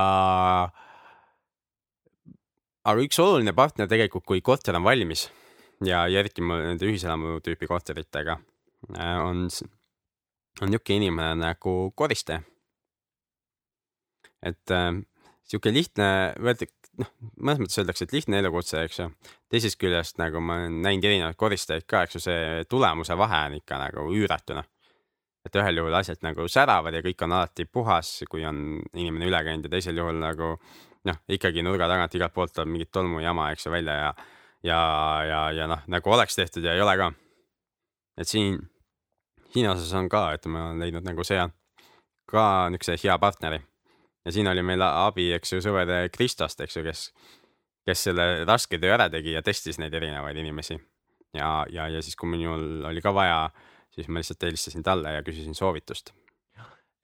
aga üks oluline partner tegelikult, kui korter on valmis ja, ja eriti nende ühiselamu tüüpi korteritega äh, on, on niisugune inimene nagu koristaja. et äh, sihuke lihtne, noh, mõnes mõttes öeldakse, et lihtne elukutse, eks ju. teisest küljest nagu ma olen näinud erinevaid koristajaid ka, eks ju, see tulemuse vahe on ikka nagu üüratu, noh et ühel juhul asjad nagu säravad ja kõik on alati puhas, kui on inimene üle käinud ja teisel juhul nagu noh, ikkagi nurga tagant igalt poolt tuleb mingit tolmujama, eks ju, välja ja ja, ja, ja noh, nagu oleks tehtud ja ei ole ka. et siin, siin osas on ka, et ma olen leidnud nagu see ka niisuguse hea partneri. Ja siin oli meil abi, eks ju, sõber Kristost, eks ju, kes, kes selle raske töö ära tegi ja testis neid erinevaid inimesi. ja, ja, ja siis, kui minul oli ka vaja siis ma lihtsalt helistasin talle ja küsisin soovitust.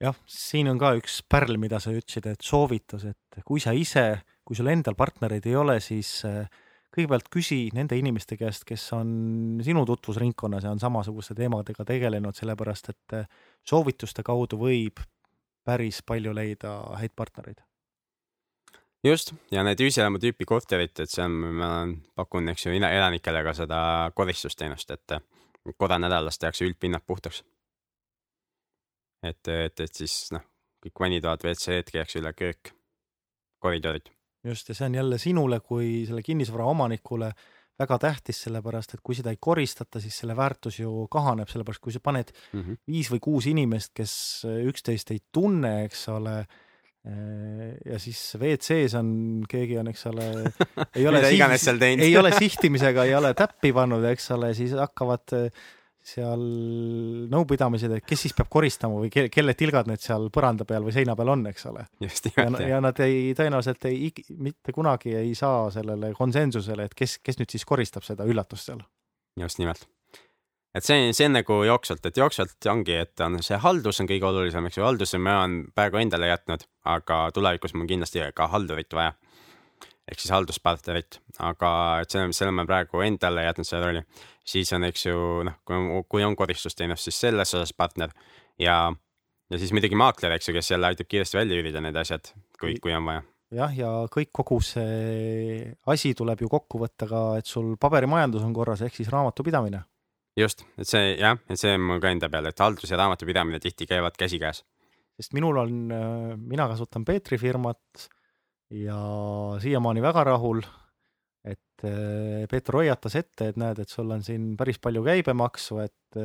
jah, siin on ka üks pärl, mida sa ütlesid, et soovitus, et kui sa ise, kui sul endal partnereid ei ole, siis äh, kõigepealt küsi nende inimeste käest, kes on sinu tutvusringkonnas ja on samasuguste teemadega tegelenud, sellepärast et äh, soovituste kaudu võib päris palju leida häid partnereid. just, ja need ühiselamu tüüpi korterid, et on, ma pakun, eks ju, elanikele ka seda koristusteenust, et korra nädalas tehakse üldpinnad puhtaks. et, et, et siis noh, kõik vannitoad, WC-d käiakse üle, köök, koridorid. just, ja see on jälle sinule kui selle kinnisvara omanikule väga tähtis, sellepärast et kui seda ei koristata, siis selle väärtus ju kahaneb, sellepärast kui sa paned mm -hmm. viis või kuus inimest, kes üksteist ei tunne, eks ole Äh, ja siis WC-s on, keegi on, eks ole, ei ole siht, ei ole sihtimisega, ei ole täppi pannud, eks ole, siis hakkavad äh, seal nõupidamised, et kes siis peab koristama või kelle, kelle tilgad need seal põranda peal või seina peal on, eks ole. ja, ja nad ei, tõenäoliselt ei, mitte kunagi ei saa sellele konsensusele, et kes, kes nüüd siis koristab seda üllatust seal. just nimelt et see, see on nagu jooksvalt, et jooksvalt ongi, et on see haldus on kõige olulisem, eks ju, halduse ma olen praegu endale jätnud, aga tulevikus mul kindlasti ka haldurit vaja. ehk siis halduspartnerit, aga et selle, selle ma praegu endale jätnud selle rolli. Siis on, eks ju, noh, kui, on koristusteenus, siis selles osas partner. Ja, ja siis muidugi maakler, eks ju, kes jälle aitab kiiresti välja üürida need asjad, kui, kui on vaja. Jah, ja kõik, kogu see asi tuleb ju kokku võtta ka, et sul paberimajandus on korras, ehk siis raamatupidamine. Just, et see jah, et see on mul ka enda peal, et haldus ja raamatupidamine tihti käivad käsikäes. sest minul on, äh, mina kasutan Peetri firmat ja siiamaani väga rahul, et äh, Peeter hoiatas ette, et näed, et sul on siin päris palju käibemaksu, et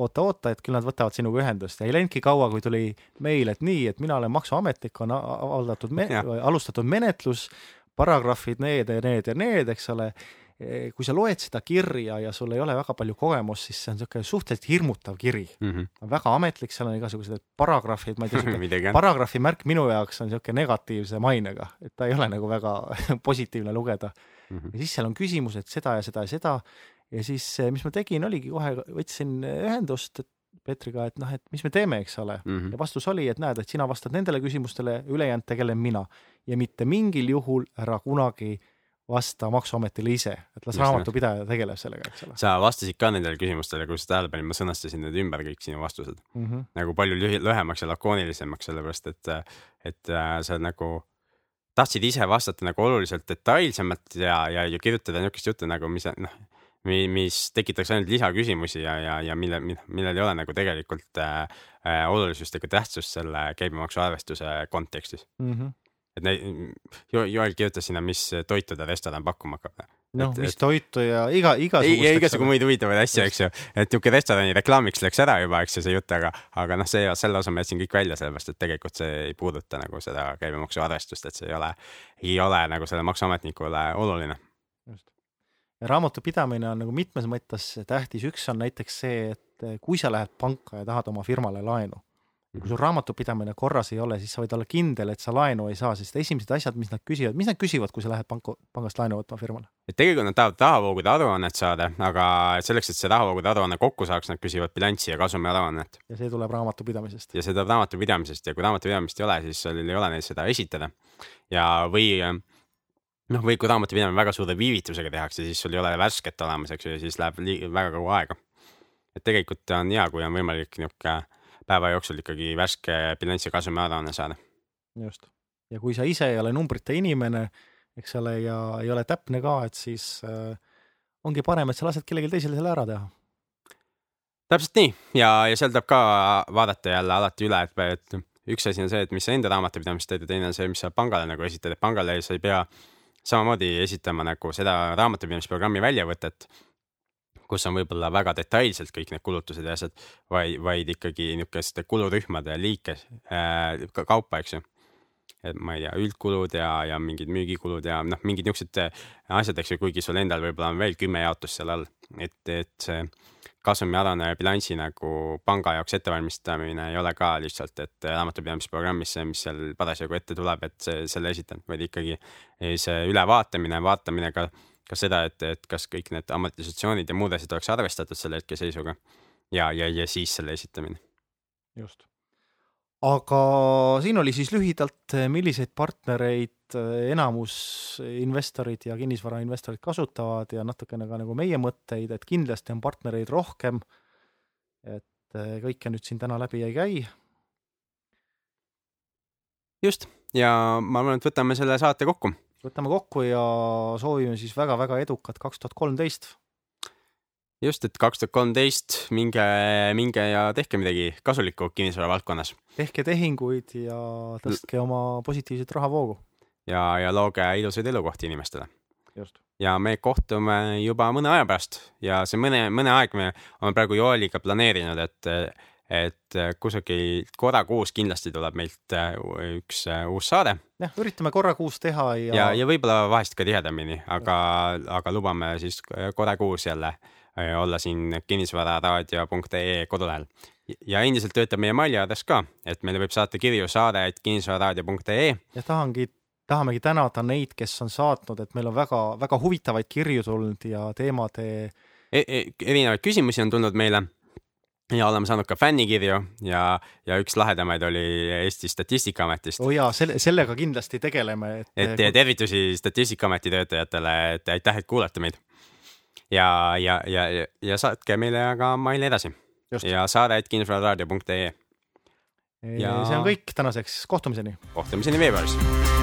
oota-oota, äh, et küll nad võtavad sinuga ühendust. Ja ei läinudki kaua, kui tuli meil, et nii, et mina olen maksuametnik, on avaldatud me,, alustatud menetlus, paragrahvid need ja need ja need, eks ole. Eh, kui sa loed seda kirja ja sul ei ole väga palju kogemust, siis see on niisugune suhteliselt hirmutav kiri. Mm. -hmm. väga ametlik, seal on igasugused paragrahvid, ma ei tea, paragrahvi märk minu jaoks on niisugune negatiivse mainega, et ta ei ole nagu väga positiivne lugeda mm. -hmm. ja siis seal on küsimused seda ja seda ja seda ja siis, eh, mis ma tegin, oligi kohe, võtsin ühendust Peetriga, et noh, et mis me teeme, eks ole mm. -hmm. ja vastus oli, et näed, et sina vastad nendele küsimustele, ülejäänud tegelen mina ja mitte mingil juhul ära kunagi vasta Maksuametile ise, et las raamatupidaja tegeleb sellega, eks ole sa vastasid ka nendele küsimustele, kui sa tähele panid, ma sõnastasin need ümber kõik sinu vastused mm. -hmm. nagu palju lühemaks ja lakoonilisemaks, sellepärast et, et äh, sa nagu tahtsid ise vastata nagu oluliselt detailsemalt ja, ja, ja kirjutada niisugust juttu nagu, mis noh, mis tekitaks ainult lisaküsimusi ja, ja, ja mille, millel ei ole nagu tegelikult äh, äh, olulisust ega tähtsust selle käibemaksu arvestuse kontekstis Mm -hmm. et neid, Joel kirjutas sinna, mis toitu ta restoran pakkuma hakkab. Noh, mis toitu ja iga, ei, igasugust. ja igasugu muid huvitavaid asju, eks ju, et niisugune restorani reklaamiks läks ära juba, eks ju, see jutt, aga, aga noh, see, selle osa ma jätsin kõik välja, sellepärast et tegelikult see ei puuduta nagu seda käibemaksu arvestust, et see ei ole, ei ole nagu selle maksuametnikule oluline. just. raamatupidamine on nagu mitmes mõttes tähtis, üks on näiteks see, et kui sa lähed panka ja tahad oma firmale laenu ja kui sul raamatupidamine korras ei ole, siis sa võid olla kindel, et sa laenu ei saa, sest esimesed asjad, mis nad küsivad, mis nad küsivad, kui sa lähed panku, pangast laenu võtma firmale? et tegelikult nad tahavad rahavoogude aruannet saada, aga selleks, et see rahavoogude aruanne kokku saaks, nad küsivad bilanssi ja kasumi aruannet ja see tuleb raamatupidamisest. ja see tuleb raamatupidamisest ja kui raamatupidamist ei ole, siis sul ei ole neil seda esitada. ja, või noh, või kui raamatupidamine väga suure viivitusega tehakse, siis sul ei ole värsket olemas, eks ju, ja siis läheb väga kaua aega. et tegelikult on hea, kui on võimalik niisugune päeva jooksul ikkagi värske bilanss ja kasumi aruanne saada. just. ja kui sa ise ei ole numbrite inimene, eks ole, ja ei ole täpne ka, et siis äh, ongi parem, et sa lased kellelgi teisel selle ära teha. täpselt nii ja, ja seal tuleb ka vaadata jälle alati üle, et, et üks asi on see, et mis sa enda raamatupidamist teed ja teine on see, mis sa pangale nagu esitad, et pangale sa ei pea samamoodi esitama nagu seda raamatupidamisprogrammi väljavõtet, kus on võib-olla väga detailselt kõik need kulutused ja asjad, vaid, vaid ikkagi niisuguste kulurühmade liike äh, ka- kaupa, eks ju. et ma ei tea, üldkulud ja, ja mingid müügikulud ja noh, mingid niisugused asjad, eks ju, kuigi sul endal võib-olla on veel kümme jaotust seal all, et, et see kasumialane bilansi nagu panga jaoks ettevalmistamine ei ole ka lihtsalt, et raamatupidamisprogrammis see, mis seal parasjagu ette tuleb, et selle esitan, vaid ikkagi see ülevaatamine, vaatamine ka, ka seda, et, et kas kõik need amortisatsioonid ja muud asjad oleks arvestatud selle hetkeseisuga ja, ja, ja siis selle esitamine. just. aga siin oli siis lühidalt, milliseid partnereid enamus investorid ja kinnisvarainvestorid kasutavad ja natukene ka nagu meie mõtteid, et kindlasti on partnereid rohkem. et kõike nüüd siin täna läbi ei käi. just ja ma arvan, et võtame selle saate kokku. Võtame kokku ja soovime siis väga-väga edukat kaks tuhat kolmteist. just, et kaks tuhat kolmteist minge, minge ja tehke midagi kasulikku kinnisvara valdkonnas. tehke tehinguid ja tõstke oma positiivset rahavoogu. ja, ja looge ilusaid elukohti inimestele. just. ja me kohtume juba mõne aja pärast ja see mõne, mõne aeg me oleme praegu Joeliga planeerinud, et et kusagil korra kuus kindlasti tuleb meilt üks uus saade. jah, üritame korra kuus teha ja. ja, ja võib-olla vahest ka tihedamini, aga, aga lubame siis korra kuus jälle olla siin kinnisvararaadio.ee kodulehel. ja endiselt töötab meie meiliaadress ka, et meile võib saata kirju saade, et kinnisvararaadio.ee. ja tahangi, tahamegi tänada neid, kes on saatnud, et meil on väga-väga huvitavaid kirju tulnud ja teemade e. E erinevaid küsimusi on tulnud meile ja oleme saanud ka fännikirju ja, ja üks lahedamaid oli Eesti Statistikaametist. oo oh jaa, selle, sellega kindlasti tegeleme. et, et tervitusi Statistikaameti töötajatele, et aitäh, et kuulate meid. ja, ja, ja, ja saatke meile ka maili edasi. ja saade, et kinnisvararaadio.ee. ja see on kõik tänaseks, kohtumiseni. kohtumiseni veebruaris